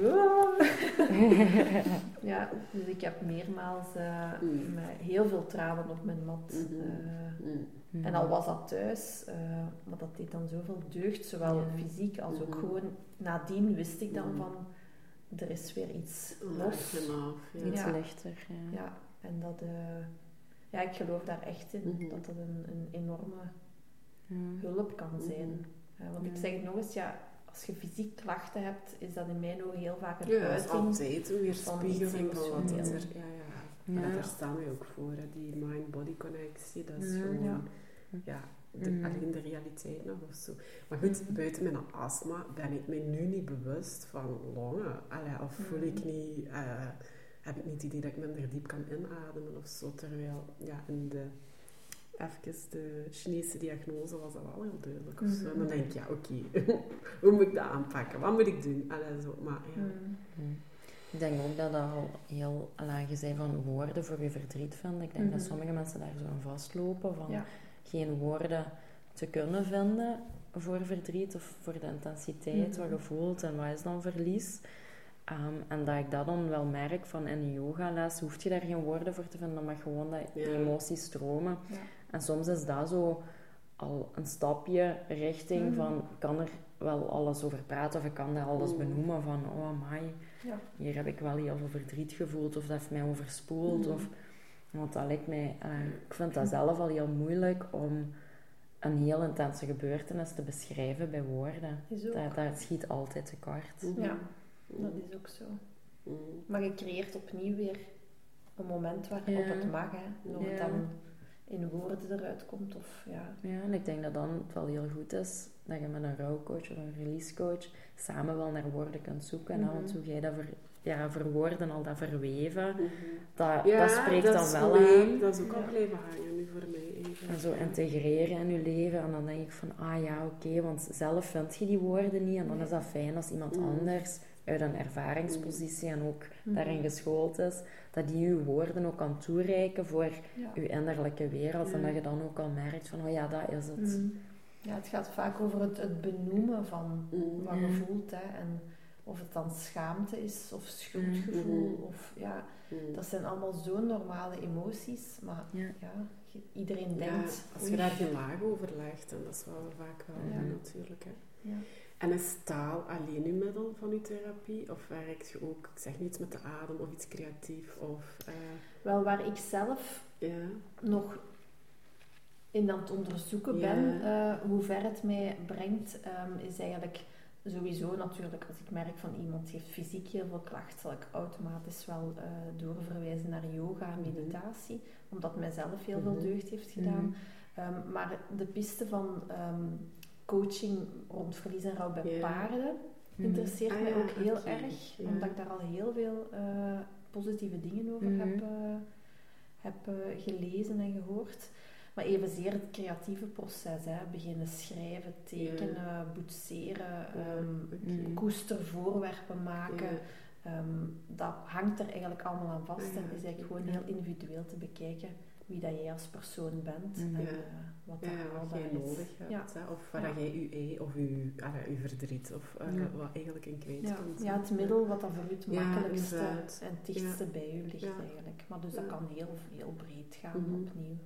ja, dus ik heb meermaals eh,
Mm.
met heel veel tranen op mijn mat.
Mhm.
En al was dat thuis, eh, maar dat deed dan zoveel deugd, zowel
Ja.
fysiek als ook
Mhm.
gewoon nadien wist ik dan
Mhm.
van er is weer iets los.
ja.
Iets
Ja.
lichter, ja.
Ja, en dat, eh, ja, ik geloof daar echt in
Mhm.
dat dat een, een enorme
Ja.
hulp kan zijn. Eh, want ik zeg het nog eens, ja, als je fysiek klachten hebt, is dat in mijn ogen heel vaak een
Ja,
uiting.
altijd een weerspiegeling van wat is er. Ja, ja.
Ja.
En daar staan we ook voor, hè. die mind-body connectie. Dat is
Ja.
gewoon,
Ja.
ja, de,
Mhm.
alleen de realiteit nog of zo. Maar goed,
Mhm.
buiten mijn astma ben ik me nu niet bewust van longen. Allee, of voel ik
Mhm.
niet, eh, heb ik niet het idee dat ik minder diep kan inademen of zo. Terwijl, ja, in de, even de Chinese diagnose was dat wel heel duidelijk of zo. En dan
Mhm.
denk ik, ja, oké, hoe moet ik dat aanpakken? Wat moet ik doen? Allee, zo, maar ja.
Mm.
Ik denk ook dat dat al heel, laag zei van woorden voor je verdriet vindt. Ik denk dat
Mhm.
sommige mensen daar zo aan vastlopen van
Ja.
geen woorden te kunnen vinden voor verdriet of voor de intensiteit
Mhm.
wat je voelt en wat is dan verlies. Ehm, en dat ik dat dan wel merk van in een yogales hoef je daar geen woorden voor te vinden, dan mag gewoon dat die emoties stromen.
Ja.
En soms is dat zo al een stapje richting
Mhm.
van, kan er wel alles over praten of ik kan daar alles
Mhm.
benoemen van, oh my,
Ja.
hier heb ik wel heel veel verdriet gevoeld of dat heeft mij overspoeld.
Mhm.
Of, want dat lijkt mij, eh, ik vind dat zelf al heel moeilijk om een heel intense gebeurtenis te beschrijven bij woorden. Dat, dat schiet altijd tekort.
Mhm.
Ja, dat is ook zo.
Mhm.
Maar je creëert opnieuw weer een moment waarop
Ja.
het mag, hè. Het
Ja.
dan in woorden eruit komt. Of, ja.
Ja, en ik denk dat dan het wel heel goed is dat je met een rouwcoach of een releasecoach samen wel naar woorden kunt zoeken. hè.
Mhm.
Want hoe jij dat ver, ja, verwoorden, al dat verweven,
Mhm.
dat,
Ja,
dat spreekt
dat
dan wel aan.
Dat is ook al
Ja.
blijven hangen nu voor mij. eigenlijk.
En zo integreren in je leven. En dan denk ik van, ah ja, oké, want zelf vind je die woorden niet. En dan is dat fijn als iemand
Mhm.
anders uit een ervaringspositie en ook
Mhm.
daarin geschoold is, dat die je woorden ook kan toereiken voor je innerlijke wereld. En dat je dan ook al merkt van, oh ja, dat is het.
Ja, het gaat vaak over het, het benoemen van
Mhm.
wat je voelt. Hè. En of het dan schaamte is of schuldgevoel.
Mhm.
Of, ja,
Mhm.
dat zijn allemaal zo normale emoties. Maar
Ja.
ja, je- iedereen
Ja,
denkt...
als
oei.
je daar geen laag over legt, en dat is wel vaak wel
Ja.
natuurlijk. Hè.
Ja.
En is taal alleen uw middel van uw therapie? Of werkt je ook, ik zeg niets met de adem of iets creatief? Of, eh,
Wel, waar ik zelf
ja.
nog in aan het onderzoeken
Ja.
ben, eh, hoe ver het mij brengt, ehm, is eigenlijk sowieso natuurlijk, als ik merk van iemand heeft fysiek heel veel klachten, zal ik automatisch wel eh, doorverwijzen naar yoga en
Mhm.
meditatie, omdat mijzelf heel
Mhm.
veel deugd heeft gedaan. Ehm, maar de piste van ehm, coaching rond verlies en rouw bij paarden
Mhm.
interesseert
Ah
mij
ja,
ook heel erg,
Ja.
omdat ik daar al heel veel eh, positieve dingen over
Mhm.
heb, heb gelezen en gehoord. Maar evenzeer het creatieve proces, hè. beginnen schrijven, tekenen, boetseren, ehm,
oké.
Mhm.
koestervoorwerpen maken. Ehm, dat hangt er eigenlijk allemaal aan vast
Ah
en is eigenlijk gewoon heel individueel te bekijken wie dat jij als persoon bent
Mhm.
en eh, wat dat
wat jij
is.
nodig hebt. Hè? Of waar jij je ei of je, ah, ja, je verdriet of eh, wat eigenlijk in kwijt
Ja,
kunt.
ja, het middel wat dan voor u het makkelijkste en het dichtste bij u ligt eigenlijk. Maar dus dat kan heel, heel breed gaan
Mhm.
opnieuw.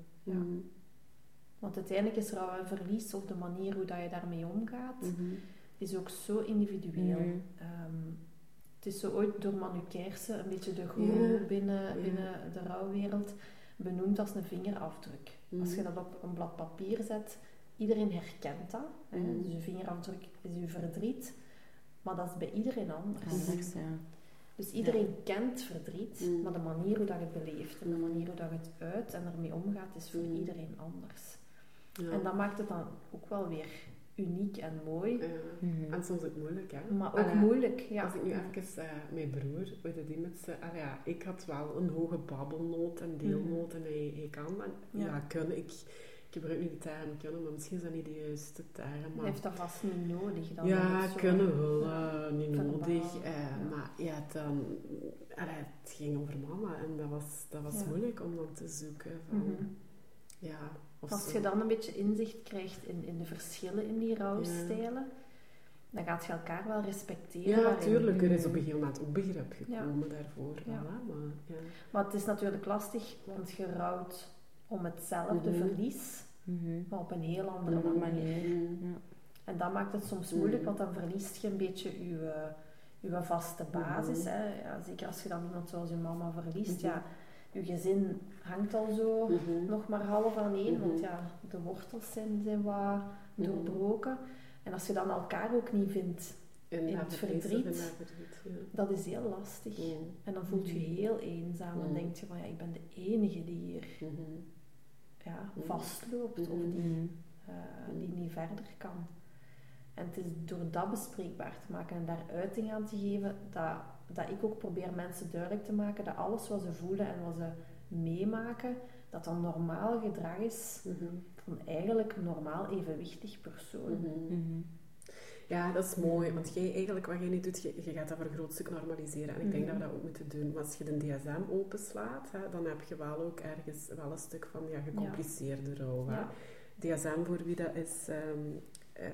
Mhm.
Want uiteindelijk is rouw en verlies of de manier hoe dat je daarmee omgaat,
Mhm.
is ook zo individueel.
Mhm.
Ehm, het is zo ooit door Manu Kersen, een beetje de guru
Ja.
binnen,
Ja.
binnen de rouwwereld, benoemd als een vingerafdruk.
Mhm.
Als je dat op een blad papier zet, iedereen herkent dat.
Mhm.
Dus je vingerafdruk is uw verdriet, maar dat is bij iedereen anders.
Anders, ja.
Dus iedereen kent verdriet,
Mm.
maar de manier hoe dat je het beleeft en de manier hoe dat je het uit en ermee omgaat, is voor iedereen anders.
Ja.
En dat maakt het dan ook wel weer uniek en mooi,
Ja.
Mhm.
En soms ook moeilijk, hè?
maar ook
Allee,
moeilijk. Ja.
Als ik nu even, eh, mijn broer, weet je die met allee, ja, ik had wel een hoge babbelnoot en deelnoot en hij, hij kan dat.
Ja.
Ja, kunnen, ik, ik gebruik niet de term kunnen, maar misschien is dat niet de juiste term. Maar
heeft dat vast niet nodig. Dan
ja,
zo-
kunnen wel, eh, niet nodig. eh,
ja.
Maar ja, dan, allee, het ging over mama en dat was, dat was
Ja.
moeilijk om dan te zoeken van,
Mhm.
ja, of
Als
zo.
je dan een beetje inzicht krijgt in, in de verschillen in die rouwstijlen, dan gaat je elkaar wel respecteren.
Ja, natuurlijk. Er is op een gegeven moment ook begrip gekomen daarvoor.
Ja.
maar, ja.
Maar het is natuurlijk lastig, want je rouwt om hetzelfde
Mhm.
verlies,
Mhm.
maar op een heel andere manier.
Mhm.
Ja.
En dat maakt het soms moeilijk, want dan verliest je een beetje je, je vaste basis. Hè. Ja, zeker als je dan iemand zoals je mama verliest, ja, je gezin hangt al zo
Mhm.
nog maar half aan één,
Mhm.
want ja, de wortels zijn, zijn wat
Mhm.
doorbroken. En als je dan elkaar ook niet vindt,
In,
het
verdriet in ja.
dat is heel lastig. En dan voelt je
Mhm.
heel eenzaam.
Mhm.
denk je van, ja, ik ben de enige die hier
Mhm.
ja,
Mhm.
vastloopt of
Mhm.
die,
Mhm.
eh, die niet verder kan. En het is door dat bespreekbaar te maken en daar uiting aan te geven, dat, dat ik ook probeer mensen duidelijk te maken dat alles wat ze voelen en wat ze meemaken, dat dat normaal gedrag is
Mhm.
van eigenlijk een normaal evenwichtig persoon.
Mhm.
Mhm.
Ja, dat is mooi, want jij, eigenlijk wat jij nu doet, je, je gaat dat voor een groot stuk normaliseren. En ik denk
Mhm.
dat we dat ook moeten doen. Maar als je de DSM openslaat, hè, dan heb je wel ook ergens wel een stuk van ja, gecompliceerde rouw. Hè.
Ja.
DSM, voor wie dat is, ehm, eh,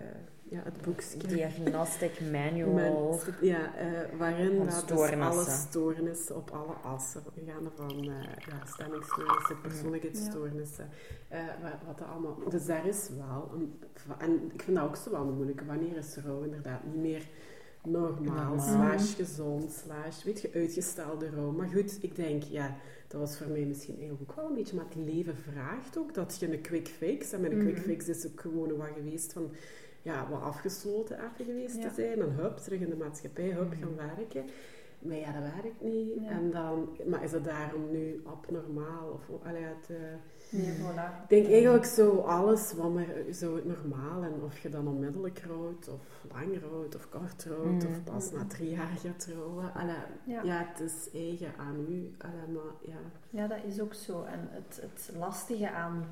ja, het boekje.
Diagnostic manual.
Ja, eh, waarin dat dus alle stoornissen op alle assen, gaande van eh ja, stemmingstoornissen, persoonlijkheidsstoornissen, eh, wat, dat allemaal. Dus daar is wel een, en ik vind dat ook zo wel een moeilijke. Wanneer is rouw inderdaad niet meer normaal,
Normaal.
slash gezond, slash, weet je, uitgestelde rouw. Maar goed, ik denk, ja, dat was voor mij misschien eigenlijk ook wel een beetje, maar het leven vraagt ook dat je een quick fix, en met een quick
Mhm.
fix is ook gewoon wat geweest van, ja, wat afgesloten even geweest
Ja.
te zijn, en hup, terug in de maatschappij, hup,
Mhm.
gaan werken. Maar ja, dat werkt niet.
Ja.
En dan, maar is het daarom nu abnormaal? Of, allee, het, eh,
Nee, voilà.
ik denk eigenlijk zo alles wat maar zo normaal en of je dan onmiddellijk rouwt of lang rouwt of kort rouwt
Mm.
of pas na drie jaar gaat trouwen. Allee,
Ja.
ja. het is eigen aan u. Allee, maar ja.
Ja, dat is ook zo. En het, het lastige aan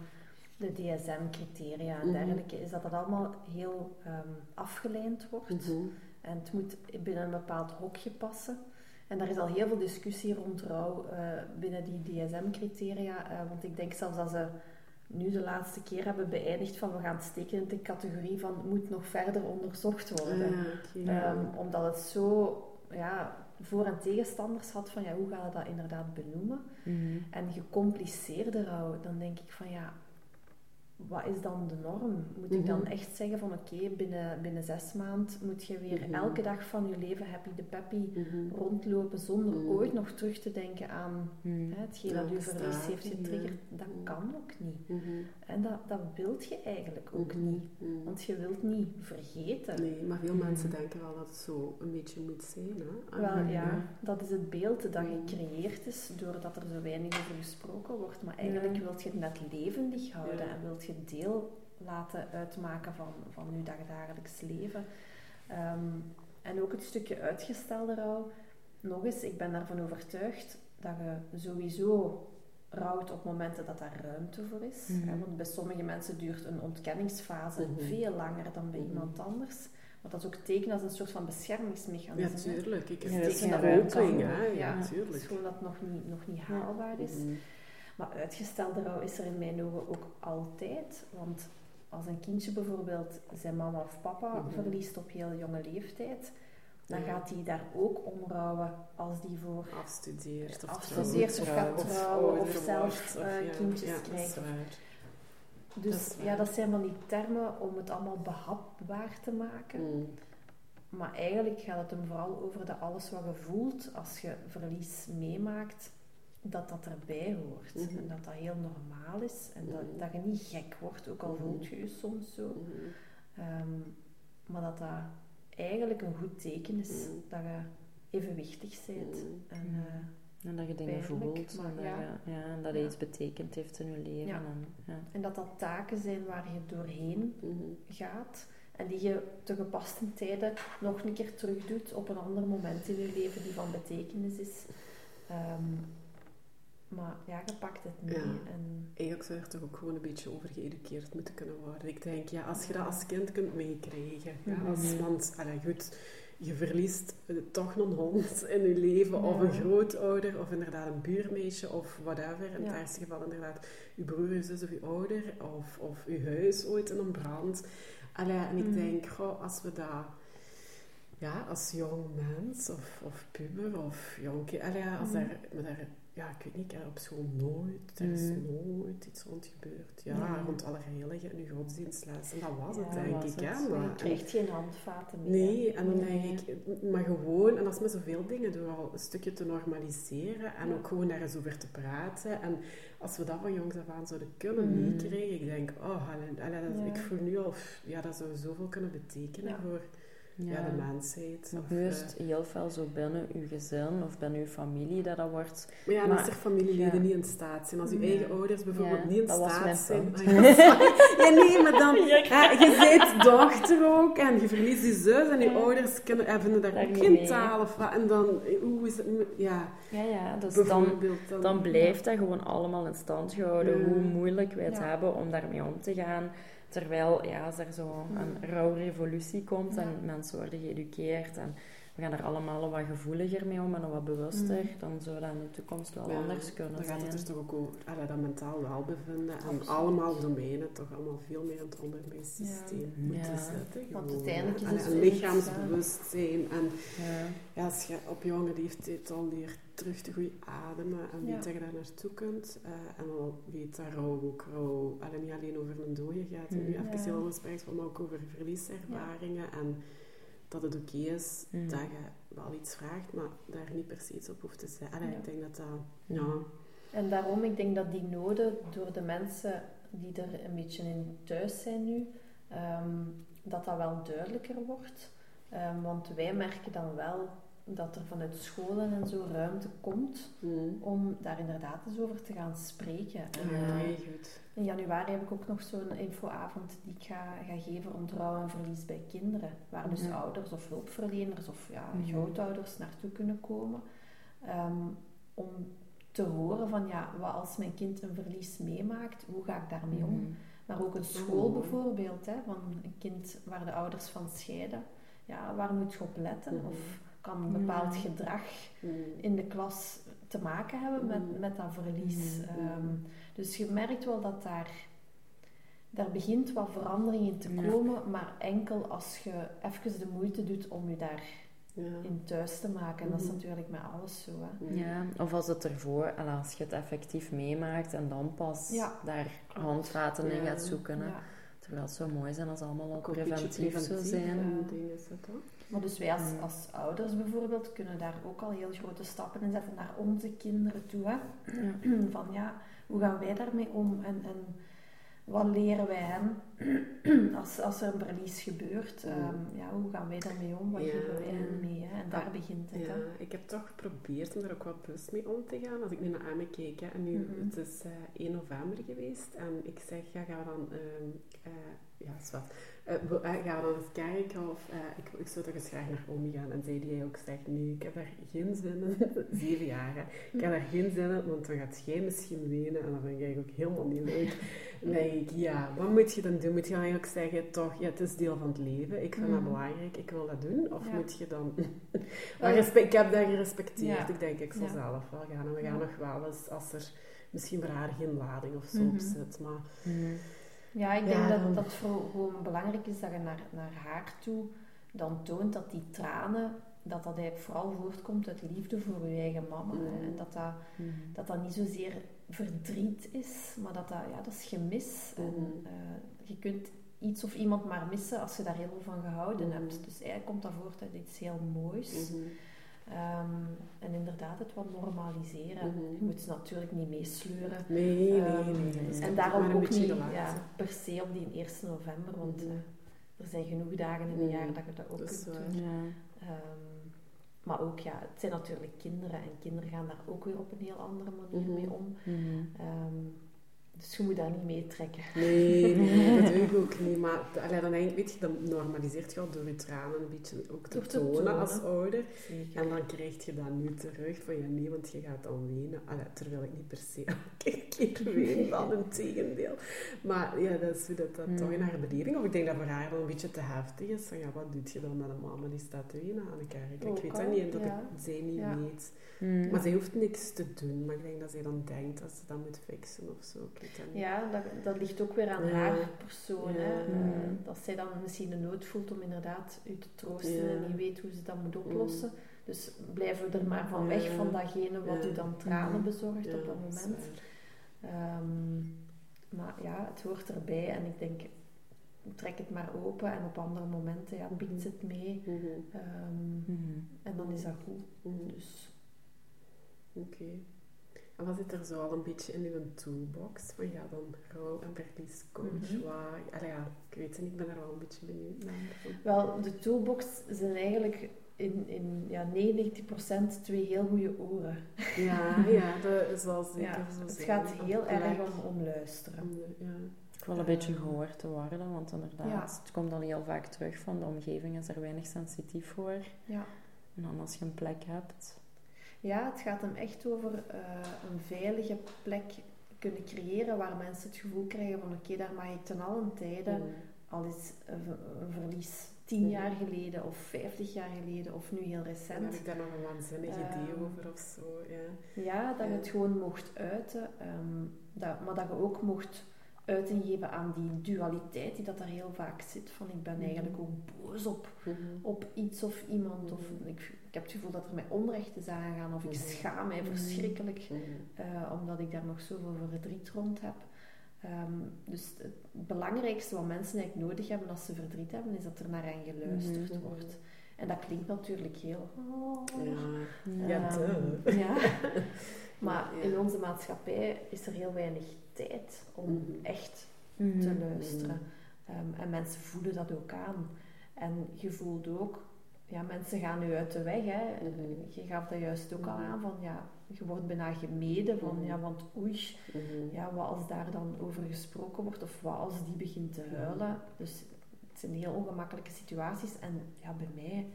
de DSM-criteria en
Mhm.
dergelijke is dat dat allemaal heel afgeleid wordt.
Mhm.
En het moet binnen een bepaald hokje passen. En daar is al heel veel discussie rond rouw eh, binnen die DSM-criteria. eh, want ik denk zelfs dat ze nu de laatste keer hebben beëindigd van we gaan steken in de categorie van moet nog verder onderzocht worden.
Ah.
Ehm, omdat het zo ja, voor- en tegenstanders had van ja, hoe gaan we dat inderdaad benoemen.
Mhm.
En gecompliceerde rouw, dan denk ik van ja, wat is dan de norm? Moet ik dan
Mhm.
echt zeggen van oké, binnen, binnen zes maanden moet je weer
Mhm.
elke dag van je leven happy de peppy
Mhm.
rondlopen zonder ooit nog terug te denken aan hè, hetgeen dat je verlies heeft getriggerd. Dat kan ook niet. En dat, dat wilt je eigenlijk ook niet. Want je wilt niet vergeten.
Nee, maar veel mensen denken wel dat het zo een beetje moet zijn. Hè?
Wel
En,
ja, dat is het beeld dat gecreëerd is doordat er zo weinig over gesproken wordt. Maar eigenlijk wilt je het net levendig houden
Ja.
en wilt je deel laten uitmaken van, van je dagdagelijks leven. Ehm, en ook het stukje uitgestelde rouw. Nog eens, ik ben daarvan overtuigd dat je sowieso rouwt op momenten dat daar ruimte voor is.
Mhm.
Want bij sommige mensen duurt een ontkenningsfase
Mhm.
veel langer dan bij
Mhm.
iemand anders. Want dat is ook teken als een soort van
ja,
beschermingsmechanisme. hè.
tuurlijk. Ik
Ja,
het
dat
is een?
Ja,
Ja,
Het is
tuurlijk.
gewoon dat het nog niet, nog niet haalbaar is. Maar uitgestelde rouw is er in mijn ogen ook altijd. Want als een kindje bijvoorbeeld zijn mama of papa
Mhm.
verliest op heel jonge leeftijd, dan
Ja.
gaat hij daar ook om rouwen als die voor
Afstudeert of
afstudeert of gaat
Of
trouwen of zelf
wordt,
eh,
ja,
kindjes
ja,
krijgt. Dus
dat
ja, dat zijn van die termen om het allemaal behapbaar te maken.
Mm.
Maar eigenlijk gaat het hem vooral over dat alles wat je voelt als je verlies meemaakt, dat dat erbij hoort.
Mhm.
En dat dat heel normaal is. En dat,
Mhm.
dat je niet gek wordt, ook al
Mhm.
voelt je je soms zo.
Mhm.
Ehm, maar dat dat eigenlijk een goed teken is.
Mhm.
Dat je evenwichtig bent.
Mhm.
En,
Mhm.
eh,
En dat je dingen
Pijnlijk,
voelt.
maar
en dat,
ja.
je- ja, en dat
Ja.
iets betekend heeft in je leven.
Ja.
En, ja.
en dat dat taken zijn waar je doorheen
Mhm.
gaat. En die je te gepaste tijden nog een keer terug doet op een ander moment in je leven die van betekenis is. Ehm, maar ja, je pakt het mee.
Ja.
En,
Eigenlijk zou je er toch ook gewoon een beetje over geëduceerd moeten kunnen worden. Ik denk, ja, als je dat als kind kunt meekrijgen. Ja,
Mhm.
als, want, allee, goed, je verliest toch een hond in je leven. Of een grootouder, of inderdaad een buurmeisje, of whatever. In
Ja.
het ergste geval inderdaad je broer, je zus of je ouder. Of, of je huis ooit in een brand. Allee, en ik
Mhm.
denk, goh, als we dat... Ja, als jong mens, of, of puber, of jong kind... Allee, als
Mhm.
daar, daar ja, ik weet niet, op school nooit, er is
Mhm.
nooit iets rond gebeurd. Ja,
Ja.
rond Allerheiligen en uw godsdienstles. En dat was
Ja,
het, denk
was
ik. Hè?
maar
Maar,
je krijgt geen handvaten meer.
nee, en dan
Nee.
denk ik, maar gewoon, en dat is met zoveel dingen, door al een stukje te normaliseren en
Ja.
ook gewoon daar eens over te praten. En als we dat van jongs af aan zouden kunnen
Mhm.
meekrijgen, ik denk, oh, allee, allee, dat-
Ja.
ik voel nu al, ja, dat zou zoveel kunnen betekenen voor ja. de mensheid.
Maar nu is
eh,
heel veel zo binnen uw gezin of binnen uw familie dat dat wordt.
Maar ja,
Maar-
als er familieleden
ja.
niet in staat zijn, als uw eigen ouders bijvoorbeeld niet in
dat
staat zijn. ja, nee, maar dan, ja, je bent dochter ook en je verliest je zus en je ouders kunnen, vinden daar ook geen taal of wat. En dan, hoe is het, ja,
Ja, ja, dus dan.
Dan,
dan blijft dat gewoon allemaal in stand gehouden, hoe moeilijk wij het hebben om daarmee om te gaan. Terwijl, ja, als er zo een rouwrevolutie komt en mensen worden geëduceerd en we gaan er allemaal wat gevoeliger mee om en wat bewuster,
Mhm.
dan zou dat in de toekomst wel
Ja,
anders kunnen
Dan gaat
zijn.
het dus toch ook over allee, dat mentaal welbevinden en
Absoluut.
allemaal domeinen toch allemaal veel meer in het onderwijssysteem
Ja.
moeten
Ja.
zetten.
Want uiteindelijk is het
lichaamsbewustzijn en
Ja.
Ja, als je op jonge leeftijd al leert terug te goed ademen en weet
Ja.
dat je daar naartoe kunt. eh, en al weet dat rouw ook rouw, allee, niet alleen over een dode gaat, en nu even heel spreekt, maar ook over verlieservaringen. En dat het oké is
Mhm.
dat je wel iets vraagt, maar daar niet per se iets op hoeft te zijn. Allee,
Ja.
Ik denk dat dat... Ja.
En daarom, ik denk dat die noden door de mensen die er een beetje in thuis zijn nu, ehm, dat dat wel duidelijker wordt. Ehm, want wij merken dan wel dat er vanuit scholen en zo ruimte komt
Mm.
om daar inderdaad eens over te gaan spreken. En,
Ja,
eh,
heel goed.
in januari heb ik ook nog zo'n infoavond die ik ga, ga geven rond rouw en verlies bij kinderen. Waar dus
Mhm.
ouders of hulpverleners of ja,
Mhm.
grootouders naartoe kunnen komen. ehm, om te horen van ja, wat als mijn kind een verlies meemaakt, hoe ga ik daarmee om? Maar ook een school bijvoorbeeld, hè, van een kind waar de ouders van scheiden. Ja, waar moet je op letten? Of kan een bepaald
Ja.
gedrag
Mm.
in de klas te maken hebben met,
Mhm.
met dat verlies. Ehm, dus je merkt wel dat daar, daar begint wat verandering in te
Ja.
komen, maar enkel als je even de moeite doet om je daarin
Ja.
thuis te maken. En dat is
Mhm.
natuurlijk met alles zo. Hè.
Mm.
Ja, of als het ervoor, al als je het effectief meemaakt en dan pas
Ja.
daar handvaten in
Ja.
gaat zoeken. Hè.
Ja.
Terwijl het zou mooi zijn als het allemaal al
beetje
preventief zou zijn.
Ja.
en dingen is dat?
Maar dus wij als,
Mhm.
als ouders bijvoorbeeld kunnen daar ook al heel grote stappen in zetten naar onze kinderen toe. Hè.
Ja.
Van ja, hoe gaan wij daarmee om en, en wat leren wij hen als, als er een verlies gebeurt?
Mm.
Ehm, ja, hoe gaan wij daarmee om? Wat
Ja.
geven wij hen mee? Hè? En daar begint het.
Ja,
Hè?
ik heb toch geprobeerd om er ook wat bewust mee om te gaan. Als ik nu naar Anne keek, hè, en nu,
Mhm.
het is eh 1 november geweest, en ik zeg, ja, gaan we dan, ehm, eh, ja, is wat, Eh, eh, gaan we dan eens kijken of, eh, ik, ik zou toch eens graag naar Omi gaan. En zei die ook, zegt, nee, ik heb daar geen zin in, zeven jaar, hè. ik heb daar geen zin in, want dan gaat jij misschien wenen, en dat vind ik ook helemaal niet leuk. En dan denk ik, ja, wat moet je dan doen? Moet je dan eigenlijk zeggen, toch, ja, het is deel van het leven, ik vind dat
Mhm.
belangrijk, ik wil dat doen, of
Ja.
moet je dan... maar respe- ik heb dat gerespecteerd.
Ja.
Ik denk, ik zal
Ja.
zelf wel gaan. En we gaan
Ja.
nog wel eens, als er misschien voor haar geen lading of zo
Mhm.
op zit. Maar
Mhm.
Ja, ik
Ja,
denk
dan-
dat dat voor, gewoon belangrijk is dat je naar, naar haar toe dan toont dat die tranen, dat dat eigenlijk vooral voortkomt uit liefde voor je eigen mama. hè.
Mhm.
En dat dat,
Mhm.
dat dat niet zozeer verdriet is, maar dat dat, ja, dat is gemis. En,
Mhm.
Je kunt iets of iemand maar missen als je daar heel veel van gehouden
Mhm.
hebt. Dus eigenlijk komt dat voort uit iets heel moois.
mhm,
Ehm, en inderdaad het wat normaliseren.
Mhm.
Je moet ze natuurlijk niet meesleuren.
nee, nee,
Ehm,
nee. nee.
En daarom ook niet ja, per se op die 1 november, want
Mhm.
eh, er zijn genoeg dagen in
Mhm.
jaar dat je dat ook
Dat
kunt doen.
Ja.
Ehm, maar ook, ja, het zijn natuurlijk kinderen en kinderen gaan daar ook weer op een heel andere manier
Mhm.
mee om. Dus je moet daar niet mee trekken.
Nee, nee, dat doe ik ook niet. Maar allee, dan denk, weet je, dan normaliseert je al door je tranen een beetje ook te tonen,
tonen.
als ouder.
Zeker.
En dan krijg je dat nu terug van ja, nee, want je gaat dan wenen. Allee, terwijl ik niet per se elke keer ween, dan een tegendeel. Maar ja, dat is hoe dat, dat toch in haar beleving. Of ik denk dat voor haar wel een beetje te heftig is. Van ja, wat doet je dan met een mama die staat te wenen aan elkaar? Ik,
Ook
weet
al,
dat niet en dat
ja.
ik, zij niet
Ja.
weet.
Mhm.
Maar zij hoeft niks te doen. Maar ik denk dat zij dan denkt dat ze dat moet fixen of zo. Ik
Ja, dat, dat ligt ook weer aan
Ja.
haar persoon.
Ja.
Hè. Eh, dat zij dan misschien de nood voelt om inderdaad u te troosten
Ja.
en niet weet hoe ze dat moet oplossen. Dus blijven we er maar van
Ja.
weg van datgene wat
Ja.
u dan tranen
Mhm.
bezorgt
Ja,
op dat moment. Ehm, maar ja, het hoort erbij en ik denk, trek het maar open en op andere momenten ja, pikt ze het mee.
Mhm,
Ehm,
Mhm.
en dan is dat goed. Dus
Oké. Wat zit er zo al een beetje in uw toolbox? Van ja, dan rouw- en verliescoach. Wat- allee, ja, ik weet het niet, ik ben er wel een beetje benieuwd naar.
wel, de toolbox zijn eigenlijk in, in ja, 99% twee heel goede oren.
Ja, ja, dat is wel zeker
Ja,
zo.
het gaat heel erg om, om luisteren.
Om de- ja.
Ik wil een beetje gehoord te worden, want inderdaad,
Ja.
het komt al heel vaak terug van de omgeving is er weinig sensitief voor.
Ja.
En dan als je een plek hebt.
Ja, het gaat hem echt over eh, een veilige plek kunnen creëren waar mensen het gevoel krijgen van oké, daar mag ik ten allen tijde,
Mhm.
al is een, ver- een verlies tien
Mhm.
jaar geleden of vijftig jaar geleden of nu heel
Dan heb
recent.
ik daar nog een waanzinnig idee
Ehm,
over of zo. Ja.
Ja, dat je het gewoon mocht uiten, ehm, dat, maar dat je ook mocht uiting geven aan die dualiteit die dat daar heel vaak zit. Van ik ben
Mhm.
eigenlijk ook boos op,
Mhm.
op iets of iemand. Of
Mhm.
ik, ik heb het gevoel dat er mij onrecht is aangegaan. Of ik
Mhm.
schaam mij
Mhm.
verschrikkelijk.
Mhm.
eh, omdat ik daar nog zoveel verdriet rond heb. Ehm, dus het belangrijkste wat mensen eigenlijk nodig hebben als ze verdriet hebben, is dat er naar hen geluisterd wordt. En dat klinkt natuurlijk heel... oh,
Ja, ja,
Ehm, ja. Maar
Ja.
in onze maatschappij is er heel weinig tijd om echt te luisteren. Ehm, en mensen voelen dat ook aan. En je voelt ook, ja, mensen gaan nu uit de weg. Hè.
Mhm.
Je gaf dat juist ook al
Mhm.
aan, van ja, je wordt bijna gemeden van,
Mhm.
ja, want oei,
Mhm.
ja, wat als daar dan over gesproken wordt of wat als die begint te huilen. Dus het zijn heel ongemakkelijke situaties. En ja, bij mij,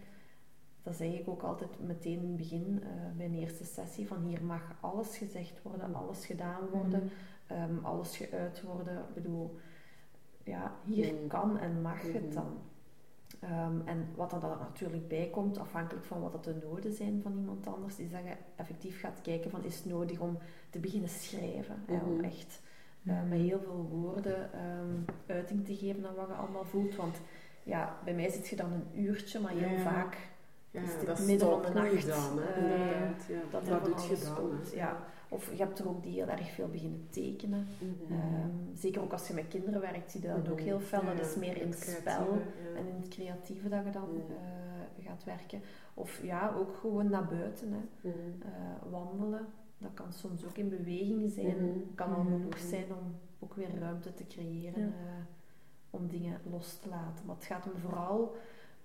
dat zeg ik ook altijd meteen in het begin, eh, bij een eerste sessie, van hier mag alles gezegd worden, alles gedaan worden, ehm, alles geuit worden. Ik bedoel, ja, hier
Mhm.
kan en mag
Mhm.
het dan. Ehm, en wat er dan natuurlijk bij komt, afhankelijk van wat het de noden zijn van iemand anders, is dat je effectief gaat kijken van is het nodig om te beginnen schrijven. hè, om
Mhm.
echt eh, met heel veel woorden ehm, uiting te geven aan wat je allemaal voelt. Want ja, bij mij zit je dan een uurtje, maar heel
Ja.
vaak
Ja,
Is
dat
midden van de nacht,
dan, hè.
eh,
ja.
dat
dat doet je dan,
komt, ja. Of je hebt er ook die heel erg veel beginnen tekenen.
Mhm.
Ehm, zeker ook als je met kinderen werkt, zie je dat ook heel fel.
Ja,
Dat is meer in het spel
ja.
en in het creatieve dat je dan eh, gaat werken. Of ja, ook gewoon naar buiten. Hè.
Mhm.
Eh, wandelen, dat kan soms ook in beweging zijn.
Mhm.
kan al genoeg zijn om ook weer ruimte te creëren. Eh, om dingen los te laten. Maar het gaat hem vooral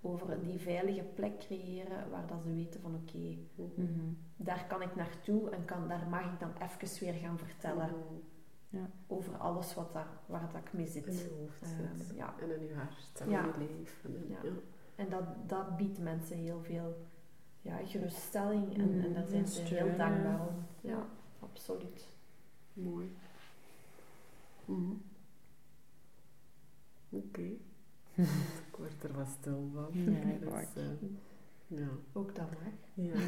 over die veilige plek creëren waar dat ze weten van oké,
Mhm.
daar kan ik naartoe en kan, daar mag ik dan even weer gaan vertellen
Mhm.
over alles wat daar, waar dat ik mee zit.
In je hoofd
Ehm, ja.
En in je hart en
Ja.
in je leven. En,
Ja.
ja.
En dat, dat biedt mensen heel veel ja, geruststelling en, en daar
Mm,
zijn ze heel
ja.
dankbaar om. Ja,
Ja.
absoluut.
Mooi. Mhm. Oké. er wat stil van.
Ja,
Dus,
ook.
eh, ja.
Ook dat mag.
ja.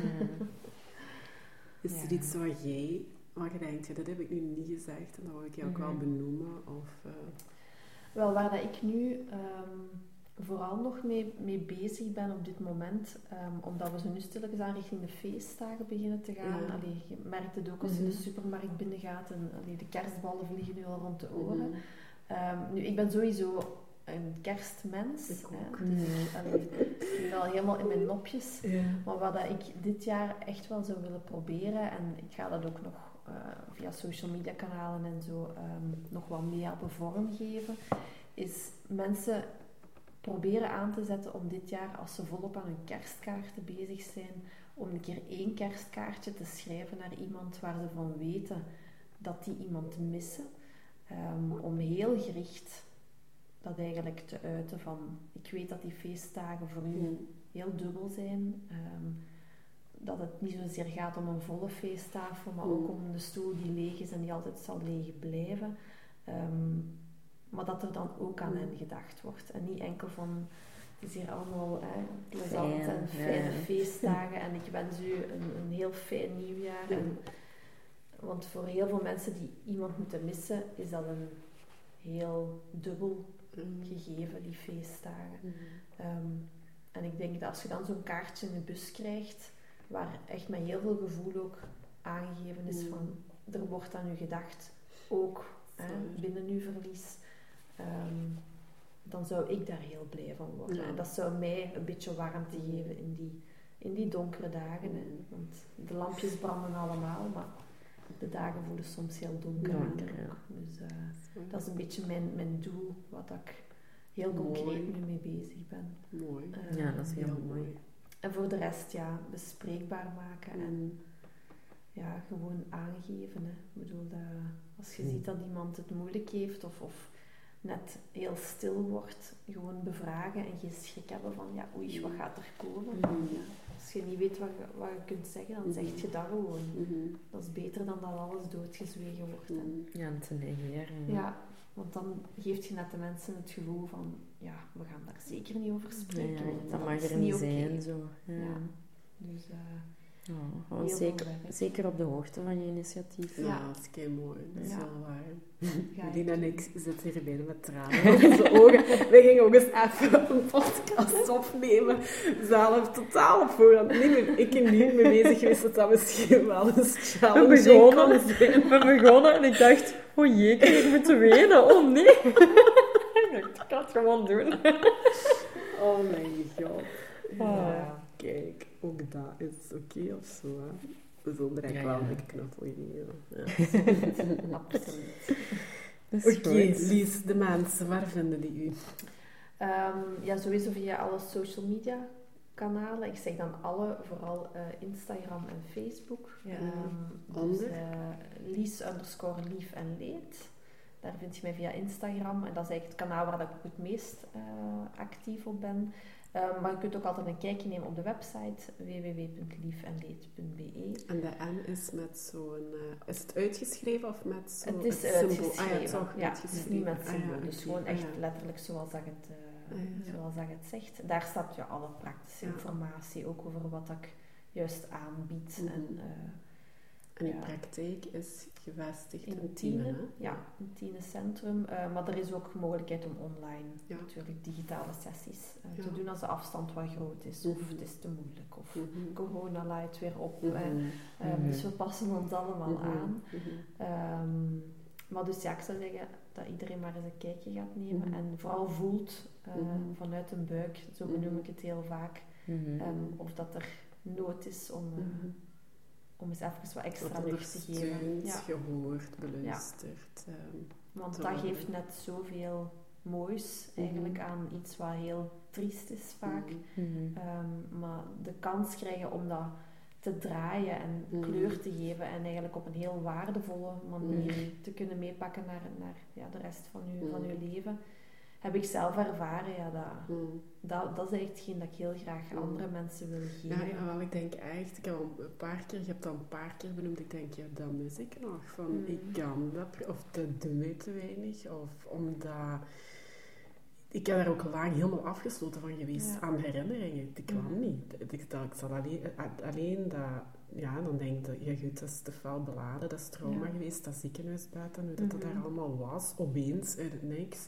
Is er iets wat jij, wat je denkt, dat heb ik nu niet gezegd en dat wil ik jou ook wel
Mhm.
benoemen? Of, eh,
Wel, waar dat ik nu ehm, vooral nog mee, mee bezig ben op dit moment, ehm, omdat we zo nu stilletjes aan richting de feestdagen beginnen te gaan.
Ja.
Allee, je merkt het ook als je
Mhm.
de supermarkt binnengaat en allee, de kerstballen vliegen nu al rond de oren.
mhm.
Ehm, nu, ik ben sowieso een kerstmens.
Ik ook.
Hè, dus, allee, ik ben al helemaal in mijn nopjes.
Ja.
Maar wat dat ik dit jaar echt wel zou willen proberen, en ik ga dat ook nog eh, via social media kanalen en zo ehm, nog wat meer vormgeven, is mensen proberen aan te zetten om dit jaar, als ze volop aan hun kerstkaarten bezig zijn, om een keer één kerstkaartje te schrijven naar iemand waar ze van weten dat die iemand missen. Ehm, om heel gericht dat eigenlijk te uiten van, ik weet dat die feestdagen voor u heel dubbel zijn. Ehm, dat het niet zozeer gaat om een volle feesttafel, maar ook om de stoel die leeg is en die altijd zal leeg blijven. Ehm, maar dat er dan ook aan
Mm.
hen gedacht wordt. En niet enkel van, het is hier allemaal hè, plezant
Fijn,
en fijne
ja.
feestdagen en ik wens u een, een heel fijn nieuwjaar. En, want voor heel veel mensen die iemand moeten missen, is dat een heel dubbel. Gegeven, die feestdagen.
Mhm.
Ehm, en ik denk dat als je dan zo'n kaartje in de bus krijgt, waar echt met heel veel gevoel ook aangegeven is
Mm.
van, er wordt aan u gedacht, ook hè, binnen uw verlies, ehm, dan zou ik daar heel blij van worden.
Ja.
En dat zou mij een beetje warmte geven in die, in die donkere dagen. Hè. Want de lampjes branden allemaal, maar de dagen voelen soms heel donker.
Donker, ja.
Dus eh, dat is een beetje mijn, mijn doel, wat ik heel
Mooi.
concreet nu mee bezig ben.
Mooi.
Eh,
Ja, dat is heel mooi.
En voor de rest, ja, bespreekbaar maken en ja, gewoon aangeven. Hè. Ik bedoel, dat, als je
Mhm.
ziet dat iemand het moeilijk heeft of, of net heel stil wordt, gewoon bevragen en geen schrik hebben van, ja, oei, wat gaat er komen?
Mhm.
Ja, als je niet weet wat je, wat je kunt zeggen, dan zeg je dat gewoon.
Mhm.
Dat is beter dan dat alles doodgezwegen wordt.
Mhm.
Ja, en te negeren.
Ja, want dan geeft je net de mensen het gevoel van, ja, we gaan daar zeker niet over
Ja,
spreken.
ja, dat
dat
mag
is
er niet
oké.
zijn, zo. Ja.
Ja. Dus, eh, Heel
zeker, zeker op de hoogte van je initiatief.
Ja,
Ja.
dat is kei mooi. Dat is
Ja.
heel waar. Nadine en ik zitten hier bijna met tranen in onze ogen. Wij gingen ook eens even een podcast opnemen. Zelf totaal op voorhand. Niet meer, ik er niet mee bezig geweest dat dat misschien wel eens challenging
begonnen.
kon zijn.
We begonnen en ik dacht, oh jee, ik heb moeten wenen. Oh nee. ik dacht, ik ga het gewoon doen.
Oh mijn god. Ja. Kijk, ook dat is oké of zo. Hè? We zullen direct
Ja,
wel
ja.
een knuffel geven. Ja.
Absoluut.
Oké. Lies, de mensen, waar vinden die u?
Ehm, ja, sowieso via alle social media kanalen. Ik zeg dan alle, vooral eh, Instagram en Facebook.
Ja.
Dus eh, Lies underscore lief en leed. Daar vind je mij via Instagram. En dat is eigenlijk het kanaal waar ik ook het meest eh, actief op ben. Ehm, maar je kunt ook altijd een kijkje nemen op de website www.liefenleed.be.
En de N is met zo'n... eh, is het uitgeschreven of met zo'n
Het is
symbool?
uitgeschreven.
Ah ja, het is
ja, het niet met
Ah ja,
symbool. dus gewoon
Ah
echt
ja.
letterlijk zoals dat het, eh, zoals dat het zegt. Daar staat ja, alle praktische informatie, ook over wat ik juist aanbied.
Mhm.
En, eh,
En
Ja.
praktijk is gevestigd in,
in
hè?
ja, in Tienen Centrum. Eh, maar er is ook mogelijkheid om online
Ja.
natuurlijk digitale sessies eh,
Ja.
te doen als de afstand wat groot is. Of
Mhm.
het is te moeilijk. Of
Mhm.
corona laait weer op.
Mhm.
hè. Eh,
Mhm.
Dus we passen ons allemaal
Mhm.
aan.
Mhm.
Ehm, maar dus ja, ik zou zeggen dat iedereen maar eens een kijkje gaat nemen.
Mhm.
En vooral voelt
Mhm.
vanuit een buik, zo
Mhm.
benoem ik het heel vaak.
Mhm.
Ehm, of dat er nood is om,
Mhm.
Om eens even wat extra
Wat
lucht te geven. Ja,
gehoord, beluisterd. ehm.
want dat geeft net zoveel moois eigenlijk
Mhm.
aan iets wat heel triest is vaak.
Mhm.
Mhm.
Ehm, maar de kans krijgen om dat te draaien en kleur te geven en eigenlijk op een heel waardevolle manier te kunnen meepakken naar, naar ja, de rest van je, van uw leven, heb ik zelf ervaren. Ja, dat,
Mhm.
dat, dat is echt hetgeen dat ik heel graag
Mhm.
andere mensen wil
Ja,
geven.
ja, wel, ik denk echt, ik heb al een paar keer, je hebt dat een paar keer benoemd, ik denk, ja, dat mis ik nog. Van,
Mm.
ik kan dat, of dat doe ik te weinig, of omdat... Ik ben daar ook lang helemaal afgesloten van geweest
Ja.
aan herinneringen. Ik kwam niet. Ik, dat, ik zat alleen, eh, alleen dat... Ja, dan denk je, ja goed, dat is te veel beladen, dat is trauma
Ja.
geweest, dat ziekenhuis buiten, hoe dat, dat
Mhm.
daar allemaal was, opeens, uit het niks.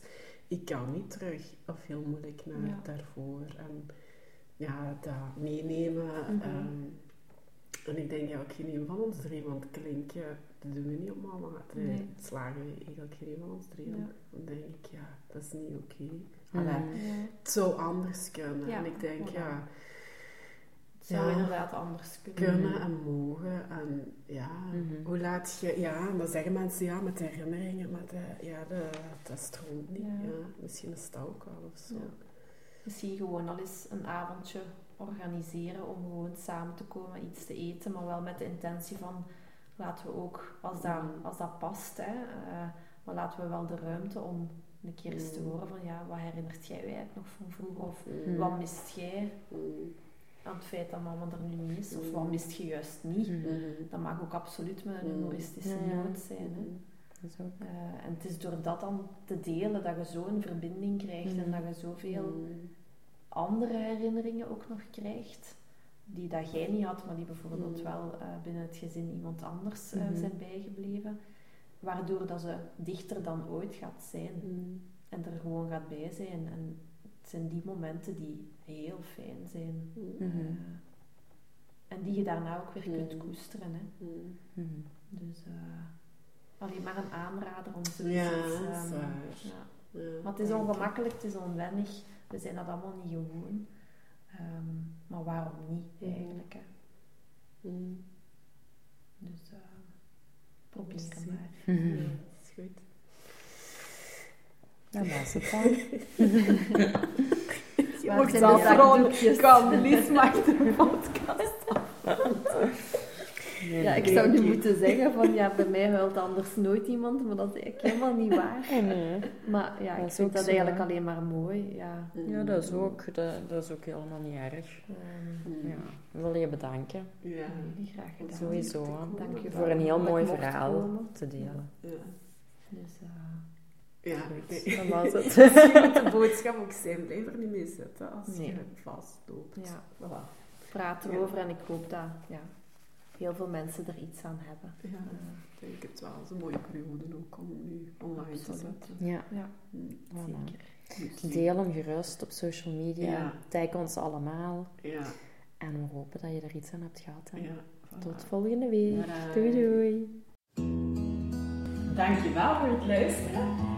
Ik kan niet terug, of heel moeilijk naar
Ja.
daarvoor. En ja, dat meenemen.
Mhm.
ehm, en ik denk, ja, ook geen een van ons drie, want klinken, dat doen we niet op mama.
Nee.
slagen we eigenlijk geen een van ons drie.
Ja.
Dan denk ik, ja, dat is niet oké.
Mhm.
Allee,
Ja.
Het zou anders kunnen.
Ja,
en ik denk,
voilà.
ja,
Het zou
Ja.
inderdaad anders kunnen.
kunnen
Mhm.
en mogen. En ja,
Mhm.
hoe laat je... Ja, en dan zeggen mensen, ja, met herinneringen, maar de, ja, de, dat stroomt niet. Misschien is dat ook wel of zo.
Ja. Misschien gewoon al eens een avondje organiseren om gewoon samen te komen, iets te eten, maar wel met de intentie van laten we ook, als dat,
Mm.
als dat past, hè, eh, maar laten we wel de ruimte om een keer eens te
Mm.
horen van ja, wat herinnert jij je eigenlijk nog van vroeger? Of wat mist jij. Aan het feit dat mama er nu niet is? Of wat mist je juist niet?
Mhm.
Mhm.
Dat mag ook absoluut met een
Mm.
humoristische noot zijn. Hè.
Mhm.
Eh, en het is door dat dan te delen dat je zo'n verbinding krijgt en dat je zoveel andere herinneringen ook nog krijgt. Die dat jij niet had, maar die bijvoorbeeld
Mm.
wel eh, binnen het gezin iemand anders eh,
Mhm.
zijn bijgebleven. Waardoor dat ze dichter dan ooit gaat zijn
Mm.
en er gewoon gaat bij zijn. En zijn die momenten die heel fijn zijn.
Mhm.
Mhm.
Eh, en die je daarna ook weer kunt
Mm.
koesteren. Hè.
Mm.
Mhm.
Dus eh, alleen maar een aanrader om zoiets
Ja, dat is waar.
ja.
Ja,
Maar het is ongemakkelijk, het is onwennig. We zijn dat allemaal niet gewoon. Ehm, maar waarom niet
Mhm.
eigenlijk? Hè?
Mm.
Dus eh probeer het maar.
Mhm.
Ja, dat is goed.
Dat was het dan.
Je mocht
de
gewoon
zakdoekjes?
kan, Lies een podcast.
Ja, ik zou nu moeten zeggen van ja, bij mij huilt anders nooit iemand, maar dat is eigenlijk helemaal niet waar.
Nee.
Maar ja,
Dat
ik
is
vind dat
zo,
eigenlijk
hè.
alleen maar mooi. Ja.
Ja, dat is ook, dat, dat is ook helemaal niet erg.
Ehm,
Mm.
Ja, ik wil je bedanken.
Ja.
graag gedaan.
Sowieso. hè.
Dank je
Voor een heel mooi verhaal te delen.
Ja.
Dus eh,
Ja,
dat was het.
Misschien moet de boodschap ook zijn, blijf er niet mee zitten als
Nee.
je vastloopt.
Ja.
Voilà.
praat
Ja.
erover en ik hoop dat ja, heel veel mensen er iets aan hebben.
Ja, ik denk het wel. Het is een mooie periode ook om nu online te zetten.
Ja,
Ja,
Mm.
voilà.
zeker.
Dus-
Deel hem gerust op social media.
Ja.
Tag ons allemaal.
Ja,
En we hopen dat je er iets aan hebt gehad. hè.
ja. voilà.
Tot volgende week.
Bye.
Doei doei.
Dankjewel voor het luisteren.